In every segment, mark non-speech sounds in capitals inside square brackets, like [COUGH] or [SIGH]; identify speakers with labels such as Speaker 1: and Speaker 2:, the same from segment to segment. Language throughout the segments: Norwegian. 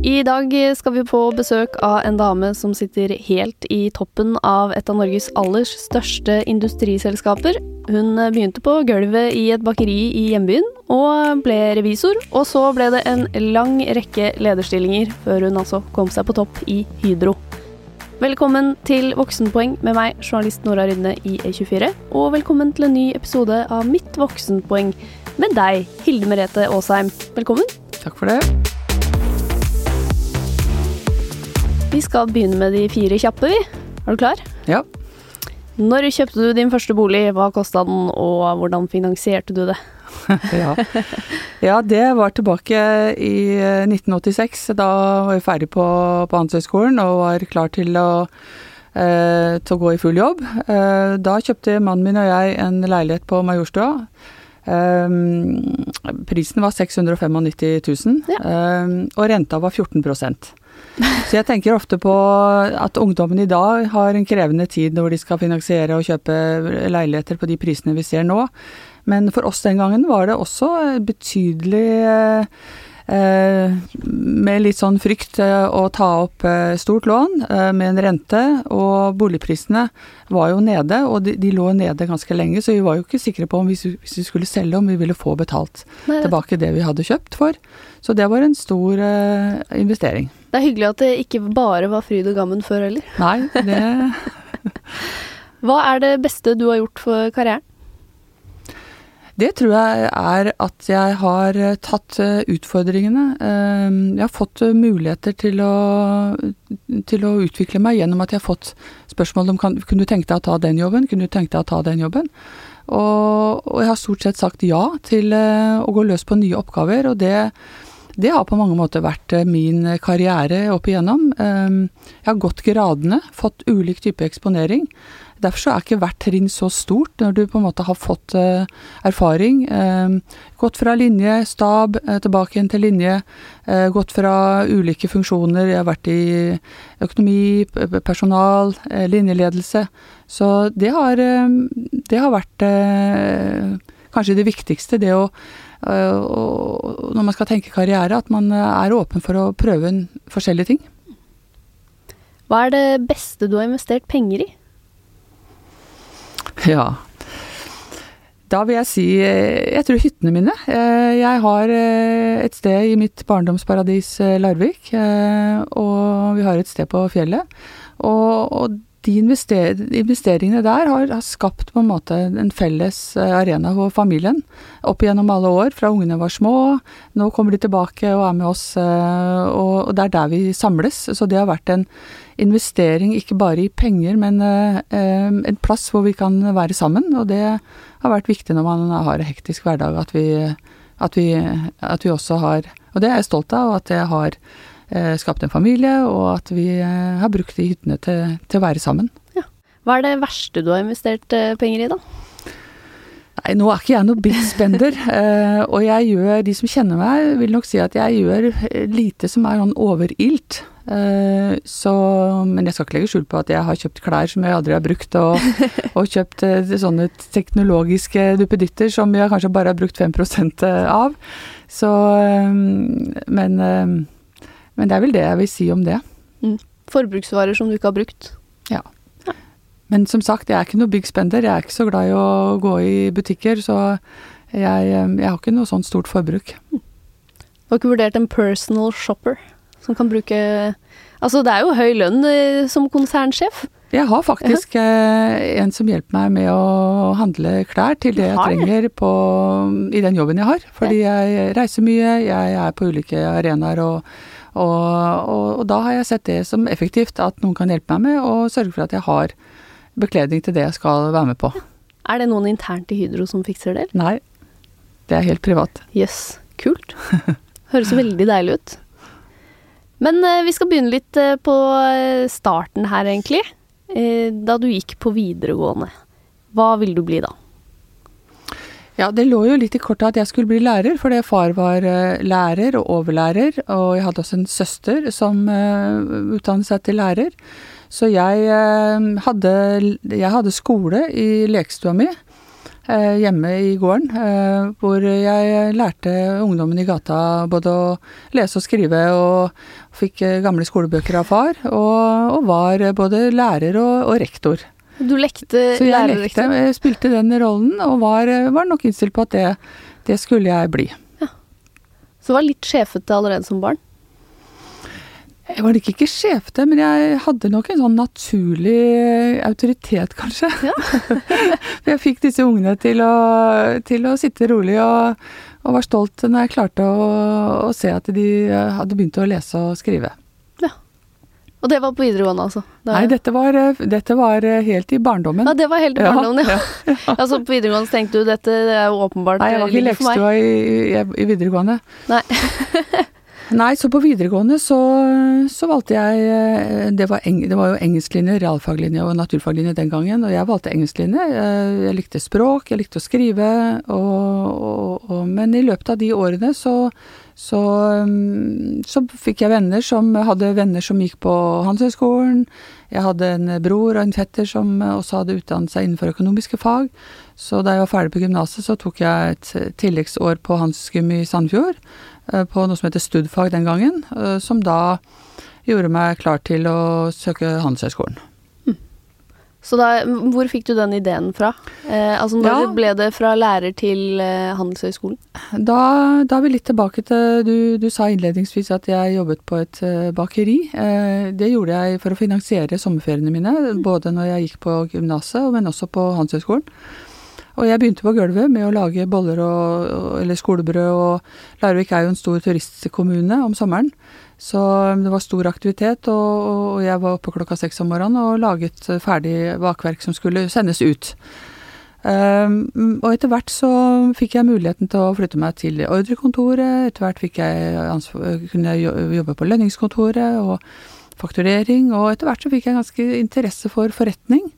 Speaker 1: I dag skal vi på besøk av en dame som sitter helt i toppen av et av Norges aller største industriselskaper. Hun begynte på gulvet i et bakeri i hjembyen, og ble revisor. Og så ble det en lang rekke lederstillinger før hun altså kom seg på topp i Hydro. Velkommen til Voksenpoeng med meg, journalist Nora Rydne i E24. Og velkommen til en ny episode av Mitt voksenpoeng med deg, Hilde Merete Aasheim. Velkommen.
Speaker 2: Takk for det.
Speaker 1: Vi skal begynne med de fire kjappe, vi. Er du klar?
Speaker 2: Ja.
Speaker 1: Når kjøpte du din første bolig, hva kosta den, og hvordan finansierte du det? [LAUGHS]
Speaker 2: ja. ja. det var tilbake i 1986. Da var jeg ferdig på, på Handelshøyskolen og var klar til å, eh, til å gå i full jobb. Eh, da kjøpte mannen min og jeg en leilighet på Majorstua. Eh, prisen var 695 000, ja. Eh, og renta var 14 så jeg tenker ofte på at ungdommen i dag har en krevende tid når de skal finansiere og kjøpe leiligheter på de prisene vi ser nå. Men for oss den gangen var det også betydelig eh, med litt sånn frykt eh, å ta opp eh, stort lån med en rente, og boligprisene var jo nede, og de, de, lå nede ganske lenge, så vi var jo ikke sikre på om hvis, hvis vi skulle selge, om vi ville få betalt Nei. tilbake det vi hadde kjøpt for. Så det var en stor investering.
Speaker 1: Det er hyggelig at det ikke bare var fryd og gammen før heller.
Speaker 2: Nei, det [LAUGHS]
Speaker 1: Hva er det beste du har gjort for karrieren?
Speaker 2: Det tror jeg er at jeg har tatt eh, utfordringene. Eh, jeg har fått eh, muligheter til å, til å utvikle meg gjennom at jeg har fått spørsmål om kunne du tenke deg å ta den jobben, kunne du tenke deg å ta den jobben. Og, og jeg har stort sett sagt ja til å gå løs på nye oppgaver, og det det har på mange måter vært eh, min karriere opp igjennom. Ehm, jeg har gått gradene, fått ulik type eksponering. Derfor er ikke hvert trinn så stort, når du på en måte har fått uh, erfaring. Uh, gått fra linje, stab, uh, tilbake igjen til linje. gått fra ulike funksjoner. Jeg har vært i økonomi, personal, linjeledelse. Så det har, det har vært kanskje det viktigste. Det å når man skal tenke karriere, at man er åpen for å prøve forskjellige ting.
Speaker 1: Hva er det beste du har investert penger i? [LAUGHS]
Speaker 2: Ja. Da vil jeg si eh, jeg tror hyttene mine. Eh, jeg har et sted i mitt barndomsparadis Larvik, og vi har et sted på fjellet. Og, og de investeringene der har, har, skapt på en måte en felles eh, arena for familien opp gjennom alle år, fra ungene var små. Nå kommer de tilbake og er med oss, eh, og, og det er der vi samles. Så det har vært en investering ikke bare i penger, men eh, en plass hvor vi kan være sammen. Og det har vært viktig når man har en hektisk hverdag, at vi, at vi, at vi også har Og det er jeg stolt av, at jeg har Eh, skapt en familie, og at vi eh, har brukt de hyttene til, til, å være sammen. Ja.
Speaker 1: Hva er det verste du har investert eh, penger i, da?
Speaker 2: Nei, nå er ikke jeg noe big spender, [LAUGHS] og jeg gjør, de som kjenner meg, vil nok si at jeg gjør lite som er sånn overilt. så, men jeg skal ikke legge skjul på at jeg har kjøpt klær som jeg aldri har brukt, og, [LAUGHS] og kjøpt sånne teknologiske duppeditter som jeg kanskje bare har brukt 5% av. Så, men men det er vel det jeg vil si om det.
Speaker 1: Mm. Forbruksvarer som du ikke har brukt.
Speaker 2: Ja. Men som sagt, jeg er ikke noe big spender. Jeg er ikke så glad i å gå i butikker, så jeg, jeg har ikke noe sånt stort forbruk.
Speaker 1: Du har ikke vurdert en personal shopper som kan bruke Altså, det er jo høy lønn eh, som konsernsjef.
Speaker 2: Jeg har faktisk eh, en som hjelper meg med å handle klær til det jeg trenger på, i den jobben jeg har. Fordi jeg reiser mye, jeg er på ulike arenaer og og, og, og, da har jeg sett det som effektivt, at noen kan hjelpe meg med å sørge for at jeg har bekledning til det jeg skal være med på.
Speaker 1: Er det noen internt i Hydro som fikser det?
Speaker 2: Nei, det er helt privat.
Speaker 1: Jøss, yes. kult. Høres veldig deilig ut. Men eh, vi skal begynne litt eh, på eh, starten her, egentlig. Eh, da du gikk på videregående. Hva ville du bli da?
Speaker 2: Ja, det lå jo litt i kortet at jeg skulle bli lærer, fordi far var lærer og overlærer. Og jeg hadde også en søster som utdannet seg til lærer. Så jeg, uh, hadde, jeg hadde skole i lekestua mi. eh, hjemme i gården, eh, hvor jeg lærte ungdommen i gata både å lese og skrive, og fikk eh, gamle skolebøker av far, og, og var både lærer og, og rektor.
Speaker 1: Du lekte
Speaker 2: Så jeg lekte, jeg spilte den rollen, og var, var nok innstilt på at det, det skulle jeg bli.
Speaker 1: Så du var litt sjefete allerede som barn.
Speaker 2: Jeg var nok ikke sjefete, men jeg hadde nok en sånn naturlig autoritet, kanskje. Ja. [LAUGHS] For jeg fikk disse ungene til å, til å sitte rolig og, og var stolt når jeg klarte å, å se at de hadde begynt å lese og skrive.
Speaker 1: Og det var på videregående, altså? Det
Speaker 2: Nei, dette var, dette var helt i barndommen.
Speaker 1: Ja, det var helt i
Speaker 2: Ja,
Speaker 1: barndommen, ja. [LAUGHS] [LAUGHS] Altså, på videregående så tenkte du dette er jo åpenbart
Speaker 2: Nei, jeg var ikke
Speaker 1: linje for
Speaker 2: i, i, i videregående.
Speaker 1: Nei.
Speaker 2: Nei, så på videregående så, så valgte jeg eh, det var, eng, det var jo engelsklinje, realfaglinje og naturfaglinje den gangen, og jeg valgte engelsklinje. Jeg, jeg likte språk, jeg likte å skrive, og, og, og, men i løpet av de årene så, så, mm, så fikk jeg venner som hadde venner som gikk på Handelshøyskolen. Jeg hadde en bror og en fetter som også hadde utdannet seg innenfor økonomiske fag. Så da jeg var ferdig på gymnaset, så tok jeg et tilleggsår på Hansgym i Sandfjord eh, på noe som heter studfag den gangen, eh, som da gjorde meg klar til å søke Handelshøyskolen.
Speaker 1: Så da, hvor fikk du den ideen fra? Eh, altså, når
Speaker 2: Ja.
Speaker 1: ble det fra lærer til eh, Handelshøyskolen?
Speaker 2: Da, da er vi litt tilbake til du, du sa innledningsvis at jeg jobbet på et eh, bakeri. Eh, det gjorde jeg for å finansiere sommerferiene mine, både når jeg gikk på gymnaset, men også på Handelshøyskolen. Og jeg begynte på gulvet med å lage boller og, eller skolebrød, og Larvik er jo en stor turistkommune om sommeren. Så um, det var stor aktivitet, og, og jeg var oppe klokka seks om morgenen og laget eh, ferdig bakverk som skulle sendes ut. Um, og etter hvert så fikk jeg muligheten til å flytte meg til ordrekontoret. Etter hvert jeg kunne jeg jobbe på lønningskontoret og fakturering. Og etter hvert så fikk jeg ganske interesse for forretning.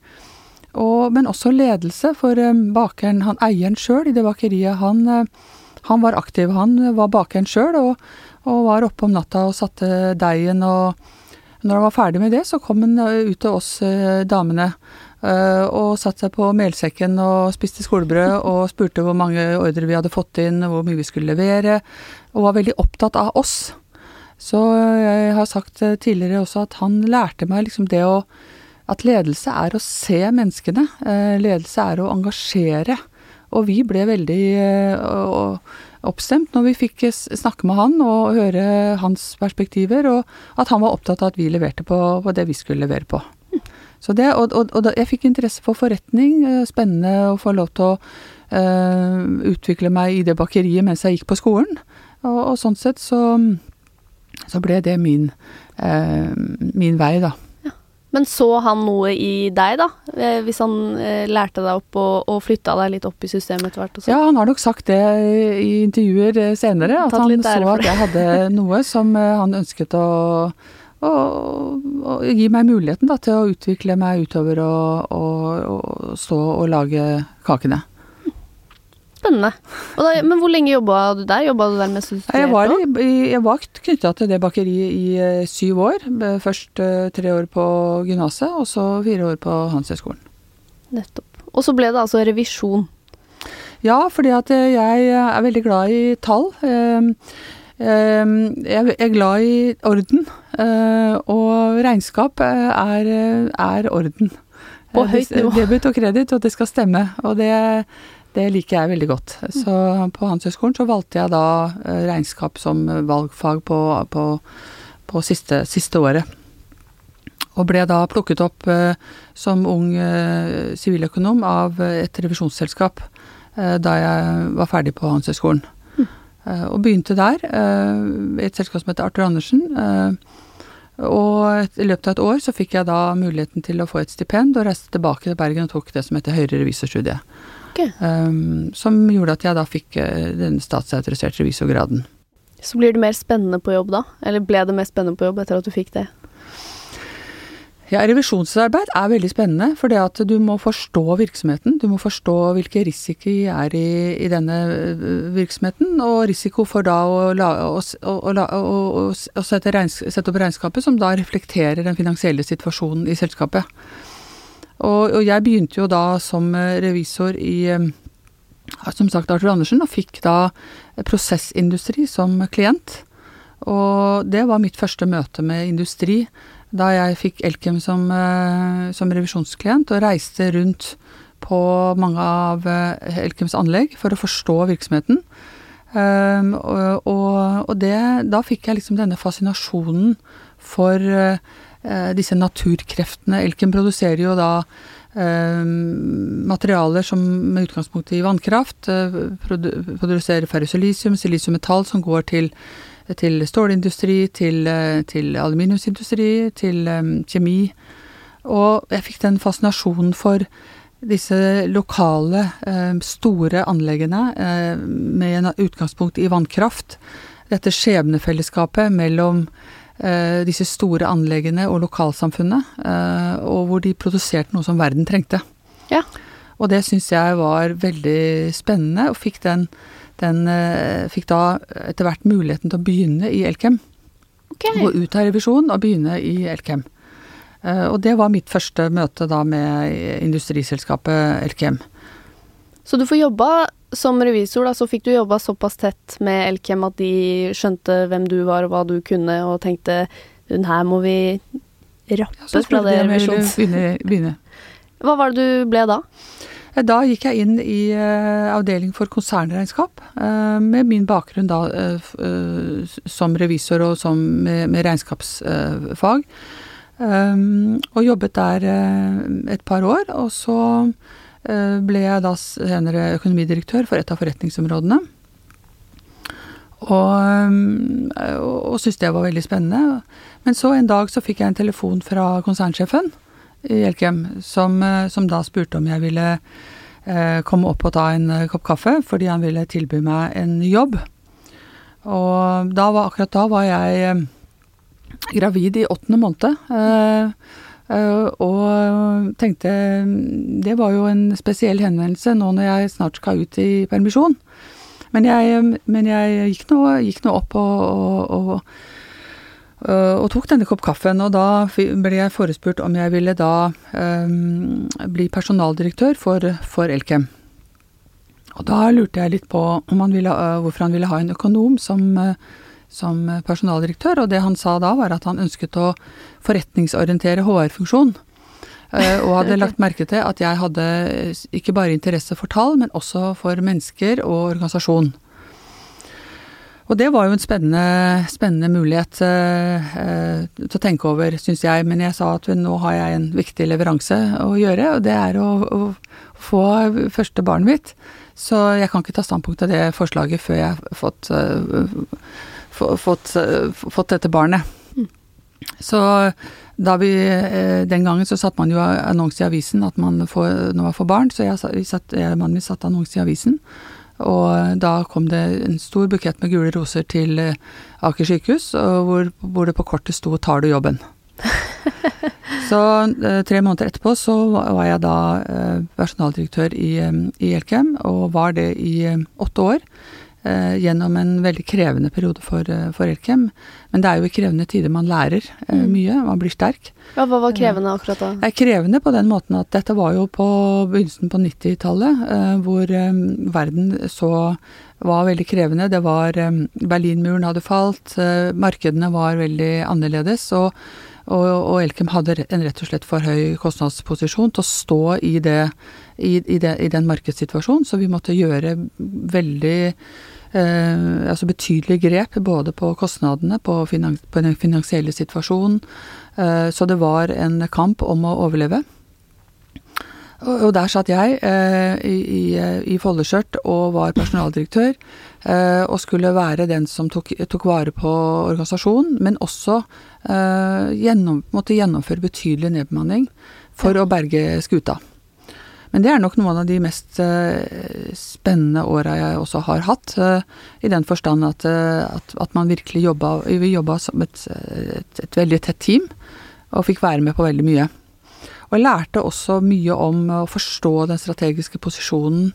Speaker 2: Og, men også ledelse, for um, bakeren, han eieren sjøl i det bakeriet, han, eh, han var aktiv. Han var bakeren sjøl og, og var oppe om natta og satte deigen. Og når han var ferdig med det, så kom han eh, ut til oss eh, damene. eh, og satte seg på melsekken og spiste skolebrød [LAUGHS] og spurte hvor mange ordre vi hadde fått inn, hvor mye vi skulle levere, og var veldig opptatt av oss. Så jeg har sagt eh, tidligere også at han lærte meg liksom det å At ledelse er å se menneskene. eh, Ledelse er å engasjere. Og vi ble veldig eh, oppstemt når vi fikk snakke med han og høre hans perspektiver, og at han var opptatt av at vi leverte på, det vi skulle levere på. Så det, og, og, og jeg fikk interesse for forretning. eh, Spennende å få lov til å eh, utvikle meg i det bakeriet mens jeg gikk på skolen. Og, og sånn sett så, så ble det min, eh, min vei, da.
Speaker 1: Men så han noe i deg, da? Eh, hvis han eh, lærte deg opp og, og flytta deg litt opp i systemet etter hvert?
Speaker 2: Ja, han har nok sagt det i intervjuer eh, senere, at han så at jeg hadde noe som han ønsket å, å, å gi meg muligheten da, til å utvikle meg utover og, og, og stå og lage kakene.
Speaker 1: Spennende. Da, men hvor lenge jobba du der? Jobba du der mens du studerte?
Speaker 2: Jeg var, i, jeg var knytta til det bakeriet i eh, syv år. Først eh, tre år på gymnaset, og så fire år på Handelshøyskolen.
Speaker 1: Nettopp. Og så ble det altså revisjon.
Speaker 2: Ja, fordi at eh, jeg er veldig glad i tall. Eh, eh, Jeg er glad i orden, og regnskap er, er orden.
Speaker 1: På høyt nivå.
Speaker 2: Debut og kreditt, og det skal stemme. Og det, det liker jeg veldig godt. Så på Handelshøyskolen så valgte jeg da eh, regnskap som valgfag på, på, på siste, siste året. Og ble da plukket opp eh, som ung eh, siviløkonom av et revisjonsselskap da jeg var ferdig på Handelshøyskolen. Mm. og begynte der, i et selskap som heter Arthur Andersen. og i løpet av et år så fikk jeg da muligheten til å få et stipend og reiste tilbake til Bergen og tok det som heter høyere revisorstudie.
Speaker 1: Ok.
Speaker 2: Um, som gjorde at jeg da fikk uh, den statsautoriserte revisorgraden.
Speaker 1: Så blir det mer spennende på jobb da? Eller ble det mer spennende på jobb etter at du fikk det?
Speaker 2: Ja, revisjonsarbeid er veldig spennende, for det at du må forstå virksomheten. Du må forstå hvilke risiko er i, i denne øh, virksomheten, og risiko for da å, la, å, å, å, sette, sette opp regnskapet som da reflekterer den finansielle situasjonen i selskapet. Og, og jeg begynte jo da som eh, revisor i, eh, som sagt Arthur Andersen, og fikk da prosessindustri som klient. Og det var mitt første møte med industri da jeg fikk Elkem som, eh, som revisjonsklient og reiste rundt på mange av Elkems anlegg for å forstå virksomheten. Um, og, og det, da fikk jeg liksom denne fascinasjonen for disse naturkreftene. Elken produserer jo da uh, materialer som med utgangspunkt i vannkraft uh, produserer ferrosilisium, silisiummetall, som går til til stålindustri, til, eh, til aluminiumsindustri, til kjemi. Og jeg fikk den fascinasjonen for disse lokale, store anleggene med utgangspunkt i vannkraft. Dette skjebnefellesskapet mellom disse store anleggene og lokalsamfunnet, uh, og hvor de produserte noe som verden trengte.
Speaker 1: Ja.
Speaker 2: Og det syns jeg var veldig spennende, og fikk den den eh, fikk da etter hvert muligheten til å begynne i Elkem.
Speaker 1: Okay.
Speaker 2: Gå ut av revisjon og begynne i Elkem. Eh, og det var mitt første møte da med industriselskapet Elkem.
Speaker 1: Så du får jobba som revisor, da, så fikk du jobba såpass tett med Elkem at de skjønte hvem du var og hva du kunne, og tenkte hun her må vi rappe
Speaker 2: ja,
Speaker 1: fra det revisjons... [LAUGHS] Hva var det du ble da?
Speaker 2: Da gikk jeg inn i uh, avdeling for konsernregnskap, uh, med min bakgrunn da uh, som revisor og som med, med regnskapsfag. Um, og jobbet der et par år, og så ble jeg da senere økonomidirektør for et av forretningsområdene. Og, um, og syntes det var veldig spennende. Men så en dag så fikk jeg en telefon fra konsernsjefen i Elkem, som, eh, som, da spurte om jeg ville eh, komme opp og ta en eh, kopp kaffe, fordi han ville tilby meg en jobb. Og da var, akkurat da var jeg eh, gravid i åttende måned. Eh, eh, og tenkte Det var jo en spesiell henvendelse nå når jeg snart skal ut i permisjon. Men jeg, men jeg gikk, nå, gikk nå opp og, og, og Eh, og tok denne kopp kaffen, og da ble jeg forespurt om jeg ville da um, bli personaldirektør for, for, Elkem. Og da lurte jeg litt på han ville, hvorfor han ville ha en økonom som, som, personaldirektør, og det han sa da var at han ønsket å forretningsorientere HR-funksjon. Uh, og hadde lagt merke til at jeg hadde ikke bare interesse for tall, men også for mennesker og organisasjon. Og det var jo en spennende, spennende mulighet eh, til å tenke over, syns jeg. Men jeg sa at nå har jeg en viktig leveranse å gjøre, og det er å, å få første barnet mitt. Så jeg kan ikke ta standpunkt til det forslaget før jeg har fått, uh, fått, uh, fått, dette barnet. Mm. Så da vi Den gangen så satte man jo annonse i avisen at man får, når man får barn, så jeg, satt, jeg mannen min satte annonse i avisen. Og da kom det en stor bukett med gule roser til eh, Aker sykehus, hvor, hvor det på kortet sto 'tar du jobben'? [LAUGHS] så eh, tre måneder etterpå så var jeg da eh, personaldirektør i, i Elkem, og var det i åtte år eh, gjennom en veldig krevende periode for, eh, for, Elkem. Men det er jo i krevende tider man lærer eh, mm. mye, man blir sterk.
Speaker 1: Ja, Hva var krevende akkurat da?
Speaker 2: Det er krevende på den måten at dette var jo på begynnelsen på 90-tallet, eh, hvor eh, verden så var veldig krevende. Det var eh, Berlinmuren hadde falt, markedene var veldig annerledes. og og, og, Elkem hadde en rett og slett for høy kostnadsposisjon til å stå i, det, i, i, det, i den markedssituasjonen, så vi måtte gjøre veldig eh, altså betydelige grep både på kostnadene, på, finans, på den finansielle situasjonen. Eh, så det var en kamp om å overleve. Og, og der satt jeg eh, i, i, i foldeskjørt og var personaldirektør. Eh, og skulle være den som tok, tok vare på organisasjonen, men også eh, gjennom, måtte gjennomføre betydelig nedbemanning for å berge skuta. Men det er nok noen av de mest uh, spennende åra jeg også har hatt. Uh, I den forstand at, uh, at, at, man virkelig jobba Vi jobba som et, et, et, veldig tett team, og fikk være med på veldig mye. Og jeg lærte også mye om å forstå den strategiske posisjonen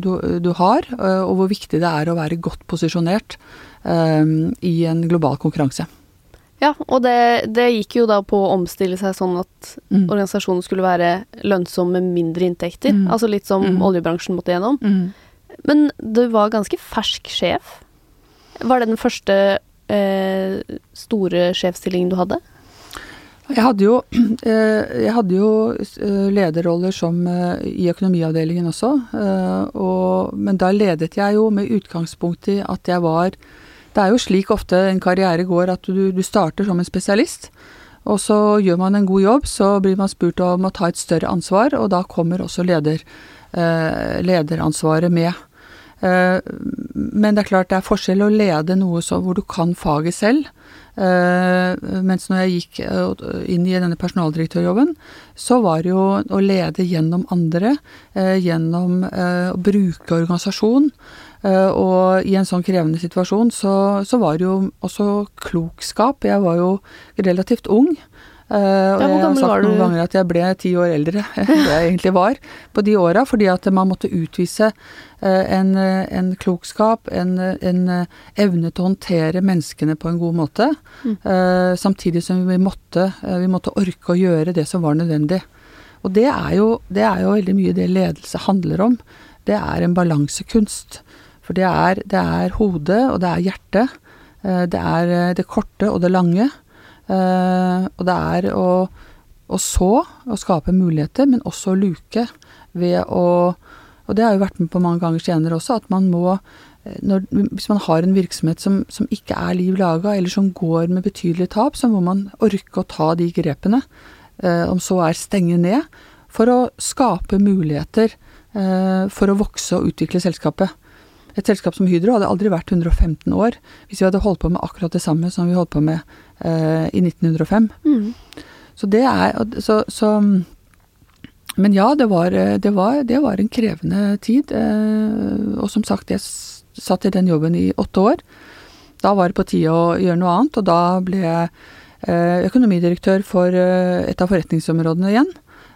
Speaker 2: du, du, har, og hvor viktig det er å være godt posisjonert i en global konkurranse.
Speaker 1: Ja, og det, det gikk jo da på å omstille seg sånn at
Speaker 2: Mm.
Speaker 1: organisasjonen skulle være lønnsom med mindre inntekter.
Speaker 2: Mm.
Speaker 1: Altså litt som
Speaker 2: Mm.
Speaker 1: oljebransjen måtte gjennom.
Speaker 2: Mm.
Speaker 1: Men du var ganske fersk sjef. Var det den første eh, store sjefsstillingen du hadde?
Speaker 2: Jeg hadde jo, [CLEARS THROAT] eh, jeg hadde jo eh, lederroller som eh, i økonomiavdelingen også, eh, og, men da ledet jeg jo med utgangspunkt i at jeg var Det er jo slik ofte en karriere går at du, du starter som en spesialist, og så gjør man en god jobb, så blir man spurt om å ta et større ansvar, og da kommer også leder, eh, lederansvaret med. Eh, Men det er klart det er forskjell å lede noe så, hvor du kan faget selv. Eh, mens når jeg gikk eh, inn i denne personaldirektørjobben, så var det jo å lede gjennom andre, eh, gjennom eh, å bruke organisasjon. Eh, og i en sånn krevende situasjon så, så var det jo også klokskap. Jeg var jo relativt ung. Uh, og
Speaker 1: ja,
Speaker 2: jeg har sagt noen ganger at jeg ble ti år eldre [LAUGHS] enn det jeg egentlig var på de åra, fordi at man måtte utvise eh, en, en klokskap, en, en evne til å håndtere menneskene på en god måte.
Speaker 1: Mm.
Speaker 2: eh, samtidig som vi måtte, vi måtte orke å gjøre det som var nødvendig. Og det er, jo, det er jo veldig mye det ledelse handler om. Det er en balansekunst. For det er, det er hodet, og det er hjertet. Eh, Det er eh, det korte og det lange. Eh, Og det er å, å så og skape muligheter, men også å luke ved å Og det har jo vært med på mange ganger senere også, at man må når, Hvis man har en virksomhet som, som ikke er liv laga, eller som går med betydelig tap, så må man orke å ta de grepene. Om så er stenge ned, for å skape muligheter for å vokse og utvikle selskapet. Et selskap som Hydro hadde aldri vært 115 år hvis vi hadde holdt på med akkurat det samme som vi holdt på med eh, i 1905.
Speaker 1: Mm.
Speaker 2: Så det er så, så Men ja, det var, eh, det, var, det var en krevende tid. Eh, og som sagt, jeg satt i den jobben i åtte år. Da var det på tide å gjøre noe annet, og da ble jeg eh, økonomidirektør for eh, et av forretningsområdene igjen.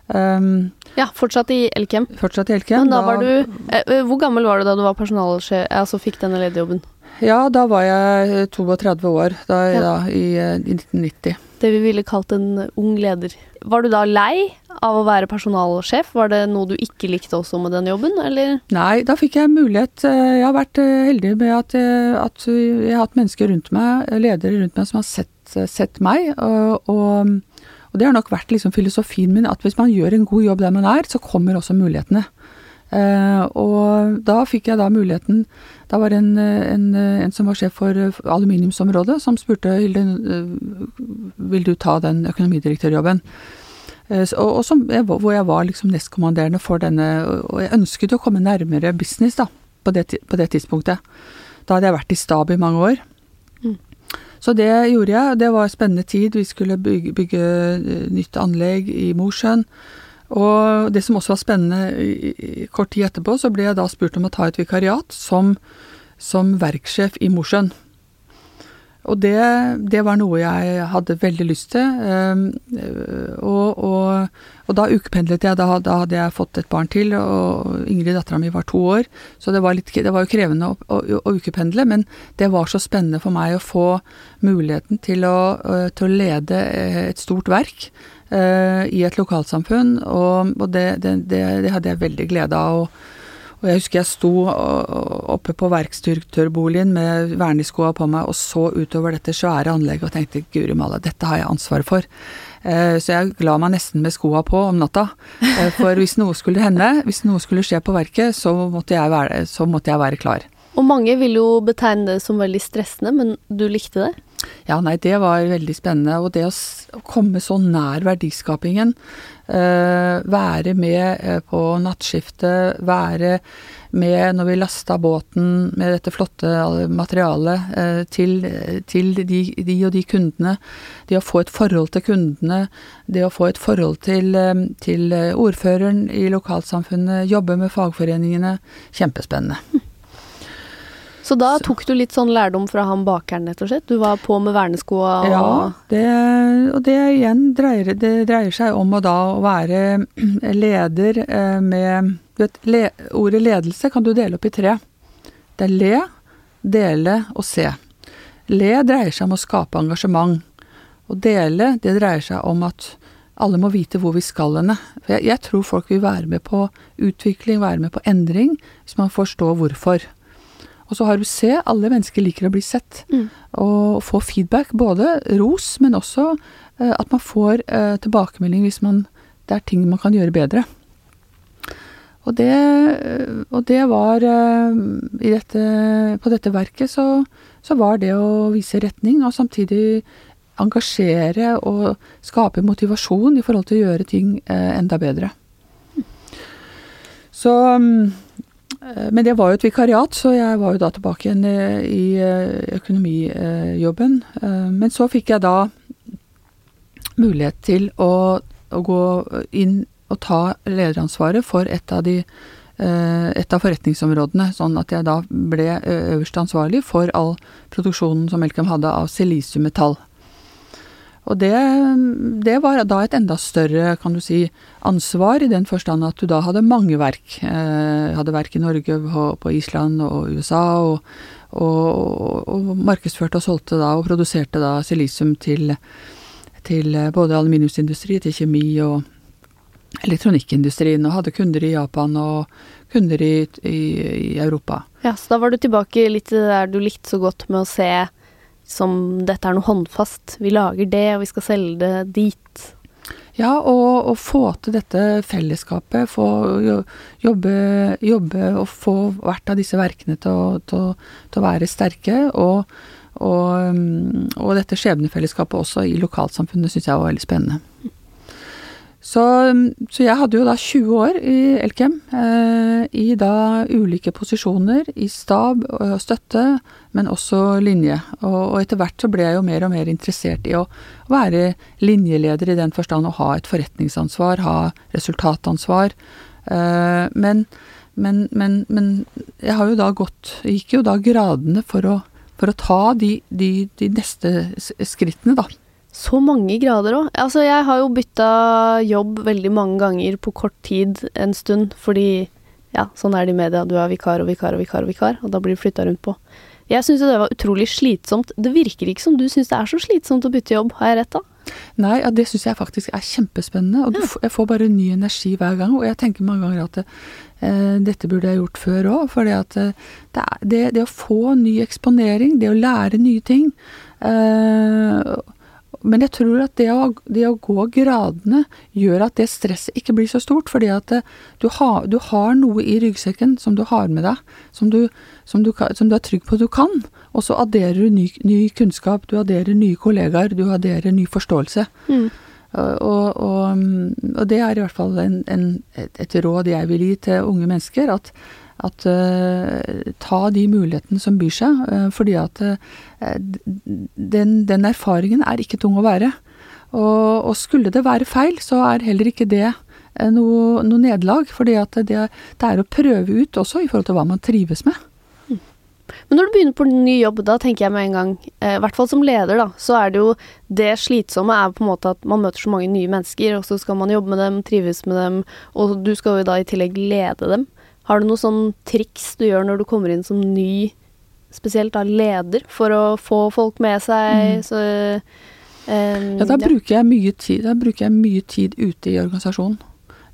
Speaker 2: Um,
Speaker 1: Ja, fortsatt i Elkem.
Speaker 2: fortsatt i Elkem.
Speaker 1: Men da var du eh, eh, Hvor gammel var du da du var personalsjef, altså fikk denne lederjobben?
Speaker 2: Ja, da var jeg 32 år, da,
Speaker 1: Ja.
Speaker 2: da, i, eh, i 1990.
Speaker 1: Det vi ville kalt en ung leder. Var du da lei av å være personalsjef? Var det noe du ikke likte også med den jobben, eller?
Speaker 2: Nei, da fikk jeg mulighet. eh, Jeg har vært eh, heldig med at, eh, at jeg har hatt mennesker rundt meg, eh, ledere rundt meg, som har sett, eh, sett meg. Og, og, og det har nok vært liksom filosofien min, at hvis man gjør en god jobb der man er, så kommer også mulighetene. Eh, og da fikk jeg da muligheten Da var det en, en, en som var sjef for eh, aluminiumsområdet, som spurte Hilde, eh, vil du ta den økonomidirektørjobben. Eh, Og, og som, hvor jeg var liksom nestkommanderende for denne, og jeg ønsket å komme nærmere business da, på det, på det tidspunktet. Da hadde jeg vært i stab i mange år. Så det gjorde jeg, det var en spennende tid. Vi skulle bygge, bygge eh, nytt anlegg i Mosjøen. Og det som også var spennende, kort tid etterpå, så ble jeg da spurt om å ta et vikariat som, som verkssjef i Mosjøen. Og det, det var noe jeg hadde veldig lyst til. ehm, og, og, og da ukependlet jeg. Da, da hadde jeg fått et barn til, og Ingrid, dattera mi, var to år. Så det var, litt, det var jo krevende å, å, å ukependle, men det var så spennende for meg å få muligheten til å, til å lede et stort verk i et lokalsamfunn. Og, og det, det, det hadde jeg veldig glede av. Og, og jeg husker jeg sto oppe på verksdirektørboligen med verneskoa på meg og så utover dette svære anlegget og tenkte guri malla, dette har jeg ansvaret for. Eh, Så jeg la meg nesten med skoa på om natta. Eh, For hvis noe skulle hende, hvis noe skulle skje på verket, så måtte jeg være, så måtte jeg være klar.
Speaker 1: Og mange vil jo betegne det som veldig stressende, men du likte det?
Speaker 2: Ja, nei, det var veldig spennende. Og det å, komme så nær verdiskapingen, være med eh, på nattskiftet, være med når vi lasta båten med dette flotte materialet eh, til, til de, de og de kundene. Det å få et forhold til kundene, det å få et forhold til, eh, til eh, ordføreren i lokalsamfunnet, jobbe med fagforeningene. Kjempespennende.
Speaker 1: Så da tok du litt sånn lærdom fra han bakeren, rett og slett? Du var på med verneskoa og
Speaker 2: Ja, det, og det igjen dreier, det dreier seg om å da være [CLEARS THROAT] leder eh, med du vet, le, Ordet ledelse kan du dele opp i tre. Det er le, dele og se. Le dreier seg om å skape engasjement. å dele, det dreier seg om at alle må vite hvor vi skal henne. For jeg, jeg, tror folk vil være med på utvikling, være med på endring, hvis man forstår hvorfor. Og så har du C. alle mennesker liker å bli sett. Mm. Og få feedback, både ros, men også uh, at man får uh, tilbakemelding hvis man, det er ting man kan gjøre bedre. Og det, og det var uh, dette, På dette verket så, så var det å vise retning, og samtidig engasjere og skape motivasjon i forhold til å gjøre ting eh, enda bedre. Så mm, eh, Men det var jo et vikariat, så jeg var jo da tilbake igjen eh, i økonomijobben. Men så fikk jeg da mulighet til å, å gå inn og ta lederansvaret for et av de et av forretningsområdene, sånn at jeg da ble øverst ansvarlig for all produksjonen som Elkem hadde av silisiummetall. Og det, det, var da et enda større, kan du si, ansvar, i den forstand at du da hadde mange verk. Eh, hadde verk i Norge, på, Island og USA, og, og, og, markedsførte og solgte da, og produserte da silisium til, til både aluminiumsindustri, til kjemi og elektronikkindustrien, og hadde kunder i Japan og kunder i, i, i Europa.
Speaker 1: Ja, Så da var du tilbake litt der du likte så godt med å se som dette er noe håndfast. Vi lager det, og vi skal selge det dit.
Speaker 2: Ja, og, og få til dette fellesskapet. Få jobbe, jobbe, og få hvert av disse verkene til å, til, til å være sterke. Og, og, og, dette skjebnefellesskapet også i lokalsamfunnet syns jeg var veldig spennende. Så, så, jeg hadde jo da 20 år i Elkem, eh, i da ulike posisjoner, i stab og støtte, men også linje. Og, og, etter hvert så ble jeg jo mer og mer interessert i å være linjeleder i den forstand å ha et forretningsansvar, ha resultatansvar. Eh, men, men, men, men, jeg har jo da gått Gikk jo da gradene for å, for å ta de, de, de neste skrittene, da.
Speaker 1: Så mange grader òg. Altså, jeg har jo bytta jobb veldig mange ganger på kort tid en stund, fordi ja, sånn er det i media. Du er vikar og vikar og vikar og vikar, og da blir du flytta rundt på. Jeg syns det var utrolig slitsomt. Det virker ikke som du syns det er så slitsomt å bytte jobb, har jeg rett da?
Speaker 2: Nei, ja, det syns jeg faktisk er kjempespennende. Og ja. jeg får bare ny energi hver gang. Og jeg tenker mange ganger at eh, dette burde jeg gjort før òg. For eh, det, det, det, å få ny eksponering, det å lære nye ting eh, men jeg tror at det å, det å, gå gradene gjør at det stresset ikke blir så stort. Fordi at det, eh, du, har, du, har, noe i ryggsekken som du har med deg, som du, som du, som du er trygg på at du kan. Og så adderer du ny, ny, kunnskap, du adderer nye kollegaer, du adderer ny forståelse. Mm. Og, og, og, det er i hvert fall en, en, et råd jeg vil gi til unge mennesker. at at uh, ta de mulighetene som byr seg, uh, fordi at uh, den, den, erfaringen er ikke tung å være. Og, og, skulle det være feil, så er heller ikke det noe, noe nederlag. fordi det, det, er å prøve ut også i forhold til hva man trives med.
Speaker 1: Men når du begynner på en ny jobb, da tenker jeg med en gang, i hvert fall som leder, da, så er det jo det slitsomme er på en måte at man møter så mange nye mennesker, og så skal man jobbe med dem, trives med dem, og du skal jo da i tillegg lede dem. Har du noe sånn triks du gjør når du kommer inn som ny, spesielt da leder, for å få folk med seg? Mm. Så,
Speaker 2: um, ja, da bruker, mye tid, da bruker jeg mye tid ute i organisasjonen.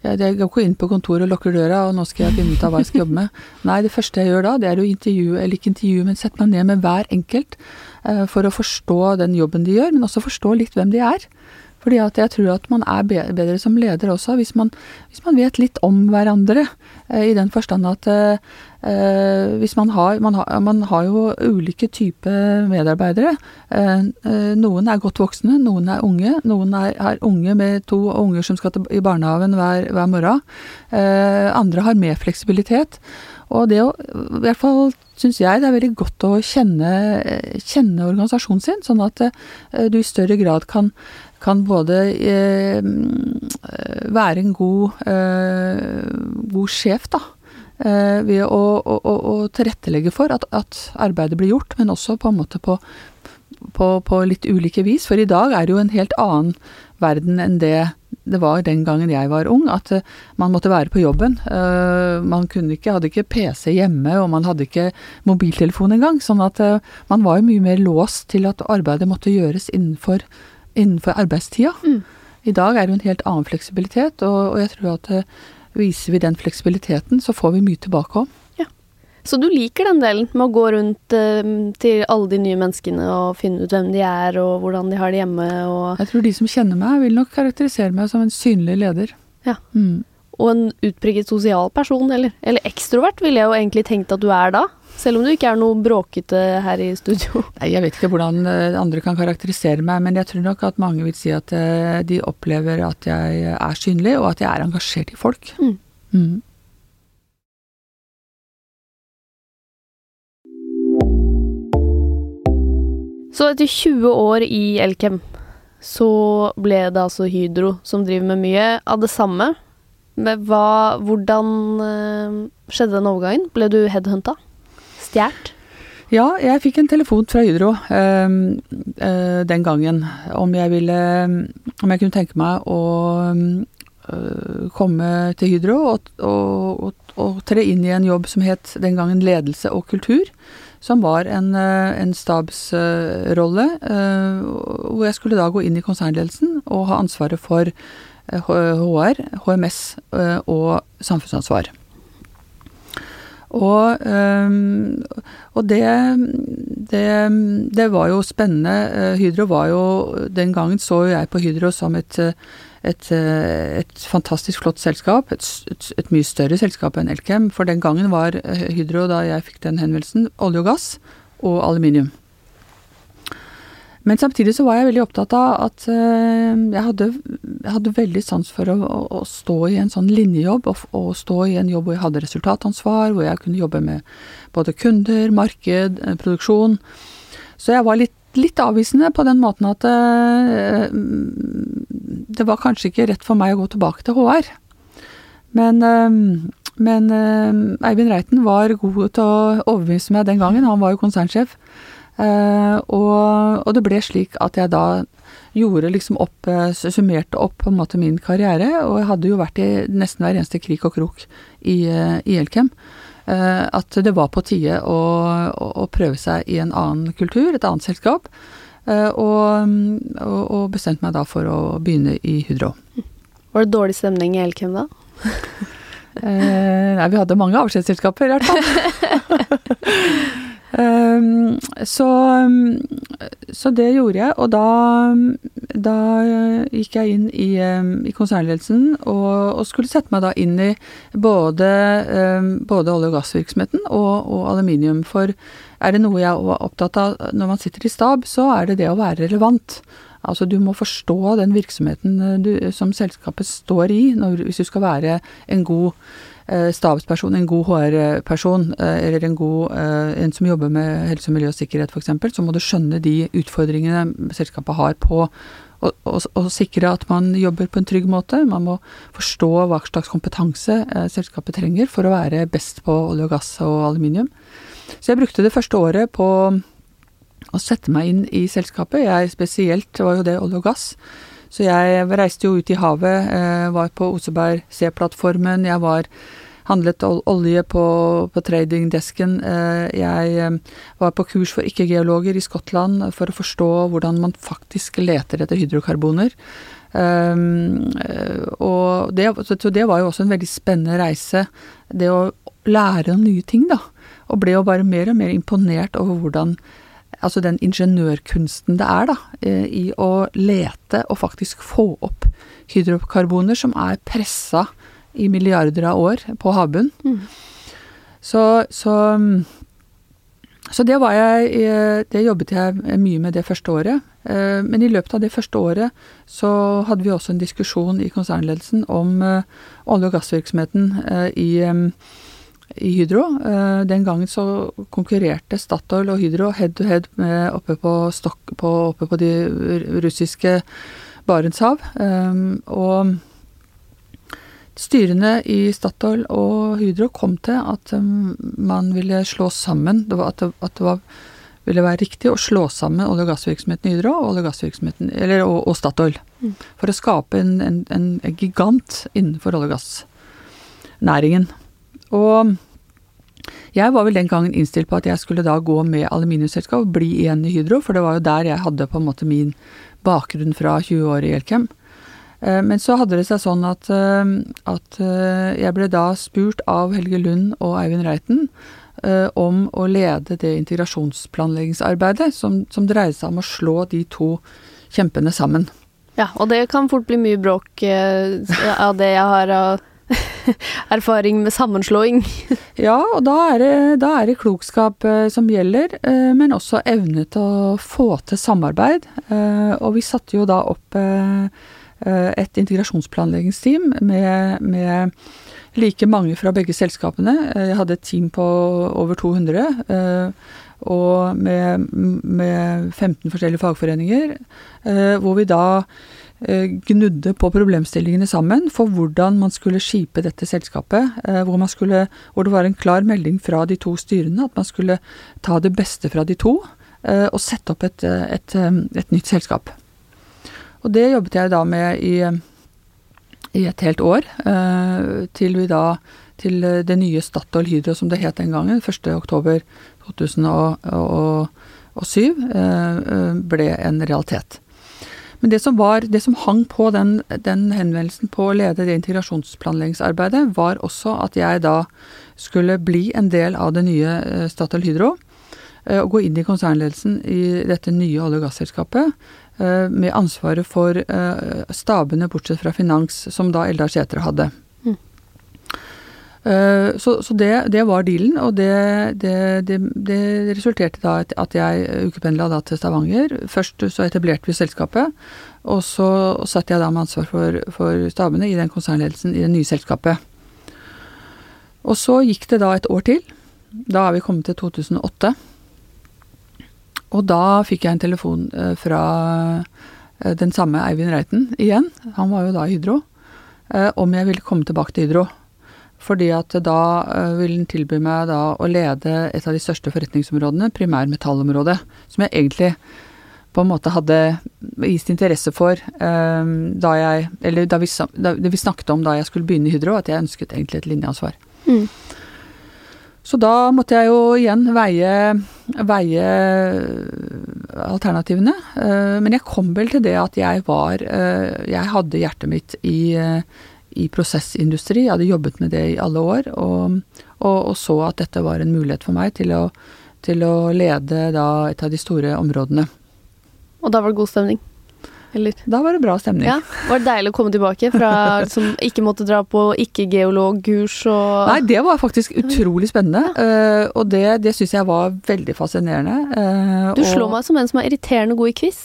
Speaker 2: Jeg, jeg går ikke inn på kontoret og lukker døra, og nå skal jeg finne ut av hva jeg skal jobbe med. [LAUGHS] Nei, det første jeg gjør da, det er å intervjue, eller ikke intervjue, men sette meg ned med hver enkelt uh, for å forstå den jobben de gjør, men også forstå litt hvem de er. Fordi at jeg tror at man er bedre som leder også, hvis man, hvis man vet litt om hverandre. Eh, I den forstand at eh, eh, hvis man har, man har, man har jo ulike typer medarbeidere. Eh, eh, noen er godt voksne, noen er unge. Noen er, er unge med to unger som skal til, i barnehagen hver, hver morgen. Eh, andre har mer fleksibilitet. Og det å, i hvert fall syns jeg det er veldig godt å kjenne, kjenne organisasjonen sin, sånn at du i større grad kan kan både eh, være en god, eh, god sjef, da. Eh, ved å, å, å, tilrettelegge for at, at, arbeidet blir gjort, men også på en måte på, på, på, litt ulike vis. For i dag er det jo en helt annen verden enn det det var den gangen jeg var ung, at uh, man måtte være på jobben. Uh, man ikke, hadde ikke PC hjemme, og man hadde ikke mobiltelefon engang. Sånn at uh, man var mye mer låst til at arbeidet måtte gjøres innenfor innenfor arbeidstida.
Speaker 1: Mm.
Speaker 2: I dag er det jo en helt annen fleksibilitet, og, og jeg tror at eh, viser vi den fleksibiliteten, så får vi mye tilbake om.
Speaker 1: Så du liker den delen med å gå rundt eh, til alle de nye menneskene og finne ut hvem de er og hvordan de har det hjemme og,
Speaker 2: Jeg tror de som kjenner meg, vil nok karakterisere meg som en synlig leder.
Speaker 1: Ja.
Speaker 2: Mm.
Speaker 1: og en utpreget sosial person, eller, eller ekstrovert ville jeg jo egentlig tenkt at du er da. Selv om du ikke er noe bråkete her i studio. [LAUGHS]
Speaker 2: Nei, jeg vet ikke hvordan eh, andre kan karakterisere meg, men jeg tror nok at mange vil si at eh, de opplever at jeg er synlig, og at jeg er engasjert i folk.
Speaker 1: Mm.
Speaker 2: Mm.
Speaker 1: Så etter 20 år i Elkem, så ble det altså Hydro som driver med mye av det samme. Hva, hvordan eh, skjedde den overgangen? Ble du headhunta? Stjålet?
Speaker 2: Ja, jeg fikk en telefon fra Hydro eh, eh, den gangen om jeg ville Om jeg kunne tenke meg å eh, komme til Hydro og, og, og, og tre inn i en jobb som het den gangen ledelse og kultur. Som var en, eh, en stabsrolle, eh, hvor jeg skulle da gå inn i konsernledelsen og ha ansvaret for HR, HMS eh, og samfunnsansvar. Og, og det, det, det var jo spennende. Hydro var jo Den gangen så jeg på Hydro som et, et, et fantastisk flott selskap. Et, et, et, mye større selskap enn Elkem. For den gangen var Hydro, da jeg fikk den henvendelsen, olje og gass og aluminium. Men samtidig så var jeg veldig opptatt av at uh, jeg, hadde, jeg, hadde, veldig sans for å, å, å, stå i en sånn linjejobb, og, og, stå i en jobb hvor jeg hadde resultatansvar, hvor jeg kunne jobbe med både kunder, marked, produksjon. Så jeg var litt, litt, avvisende på den måten at uh, det var kanskje ikke rett for meg å gå tilbake til HR. Men, men Eivind Reiten var god til å overbevise meg den gangen, han var jo konsernsjef. Og, og, det ble slik at jeg da gjorde liksom opp, summerte opp på en måte min karriere, og jeg hadde jo vært i nesten hver eneste krik og krok i, i Elkem. Uh, at det var på tide å, å, å, prøve seg i en annen kultur, et annet selskap. Uh, og, og, bestemte meg da for å begynne i Hydro.
Speaker 1: Var det dårlig stemning i Elkem da?
Speaker 2: nei, vi hadde mange avskjedsselskaper i hvert fall. [LAUGHS] Um, så, så, det gjorde jeg, og da, da gikk jeg inn i, um, i konsernledelsen og, og, skulle sette meg da inn i både, um, både olje- og gassvirksomheten og, og, aluminium. For er det noe jeg er opptatt av når man sitter i stab, så er det det å være relevant. Altså du må forstå den virksomheten eh, du, som selskapet står i, når, hvis du skal være en god stabsperson, en god HR-person, eh, eller en god eh, en som jobber med helse, miljø og sikkerhet f.eks., så må du skjønne de utfordringene selskapet har på å, å, å, sikre at man jobber på en trygg måte. Man må forstå hva slags kompetanse selskapet trenger for å være best på olje og gass og aluminium. Så jeg brukte det første året på å sette meg inn i selskapet. Jeg spesielt var jo det olje og gass. Så jeg reiste jo ut i havet, eh, var på Oseberg C-plattformen, jeg var handlet olje på, på tradingdesken. Eh, jeg eh, var på kurs for ikke-geologer i Skottland for å forstå hvordan man faktisk leter etter hydrokarboner. Um, og det, så det var jo også en veldig spennende reise. Det å lære om nye ting, da. Og ble jo bare mer og mer imponert over hvordan altså den ingeniørkunsten det er da, eh, i å lete og faktisk få opp hydrokarboner som er pressa i milliarder av år på havbunnen. Mm. Så, så, så, det var jeg eh, Det jobbet jeg mye med det første året. Eh, men i løpet av det første året så hadde vi også en diskusjon i konsernledelsen om olje- og gassvirksomheten i i Hydro. Eh, den gangen så konkurrerte Statoil og Hydro head to head oppe på, Stok på, oppe på de russiske Barentshav. Eh, og styrene i Statoil og Hydro kom til at eh, man ville slå sammen At det, at det var, ville være riktig å slå sammen olje- og gassvirksomheten i Hydro og, eller, og, og Statoil. Mm. For å skape en, en, en gigant innenfor olje- og gassnæringen. Og Jeg var vel den gangen innstilt på at jeg skulle da gå med aluminiumsselskap og bli igjen i Hydro, for det var jo der jeg hadde på en måte min bakgrunn fra 20 år i Elkem. Eh, men så hadde det seg sånn at, eh, at eh, jeg ble da spurt av Helge Lund og Eivind Reiten om å lede det integrasjonsplanleggingsarbeidet som, som dreide seg om å slå de to kjempene sammen.
Speaker 1: Ja, og det kan fort bli mye bråk av det jeg har av [LAUGHS] erfaring med sammenslåing. [LAUGHS]
Speaker 2: ja, og da er, det, da er, det, klokskap eh, som gjelder, eh, men også evne til å få til samarbeid. Eh, og vi satte jo da opp et integrasjonsplanleggingsteam med, med like mange fra begge selskapene. Jeg hadde et team på over 200. Og med, med 15 forskjellige fagforeninger, hvor vi da gnudde på problemstillingene sammen for hvordan man skulle skipe dette selskapet. Eh, hvor, skulle, hvor, det var en klar melding fra de to styrene at man skulle ta det beste fra de to eh, og sette opp et, et, et nytt selskap. Og det jobbet jeg da med i, i et helt år, til vi da til det nye Statoil Hydro, som det het den gangen, 1.10.2007, ble en realitet. Men det som, var, det som hang på den, den, henvendelsen på å lede det integrasjonsplanleggingsarbeidet, var også at jeg da skulle bli en del av det nye eh, Statoil Hydro. Eh, og gå inn i konsernledelsen i dette nye olje- og gasselskapet. Eh, med ansvaret for stabene, bortsett fra finans, som da Eldar Sætre hadde. Eh, så, så det, det, var dealen, og det, det, det resulterte da at jeg ukependla da til Stavanger. Først så etablerte vi selskapet, og så satt jeg da med ansvar for, for stabene i den konsernledelsen i det nye selskapet. Og så gikk det da et år til. Da er vi kommet til 2008. Og da fikk jeg en telefon eh, fra eh, den samme Eivind Reiten igjen, han var jo da i Hydro, om jeg ville komme tilbake til Hydro. Fordi at da uh, vil den tilby meg da å lede et av de største forretningsområdene, primærmetallområdet, som jeg egentlig på en måte hadde vist interesse for um, da jeg Eller da vi, da vi, snakket om da jeg skulle begynne i Hydro, at jeg ønsket egentlig et linjeansvar. Mm. Så da måtte jeg jo igjen veie, veie alternativene. Uh, men jeg kom vel til det at jeg var uh, Jeg hadde hjertet mitt i i prosessindustri. Jeg hadde jobbet med det i alle år, og, og, og så at dette var en mulighet for meg til å, til å lede da et av de store områdene.
Speaker 1: Og da var det god stemning? Eller?
Speaker 2: Da var det bra stemning. Ja,
Speaker 1: Var det deilig å komme tilbake fra [LAUGHS] liksom, ikke måtte dra på ikke-geologkurs og
Speaker 2: Nei, det var faktisk utrolig spennende. Uh, og det, det syns jeg var veldig fascinerende.
Speaker 1: Uh, du slår og... meg som en som er irriterende god i quiz.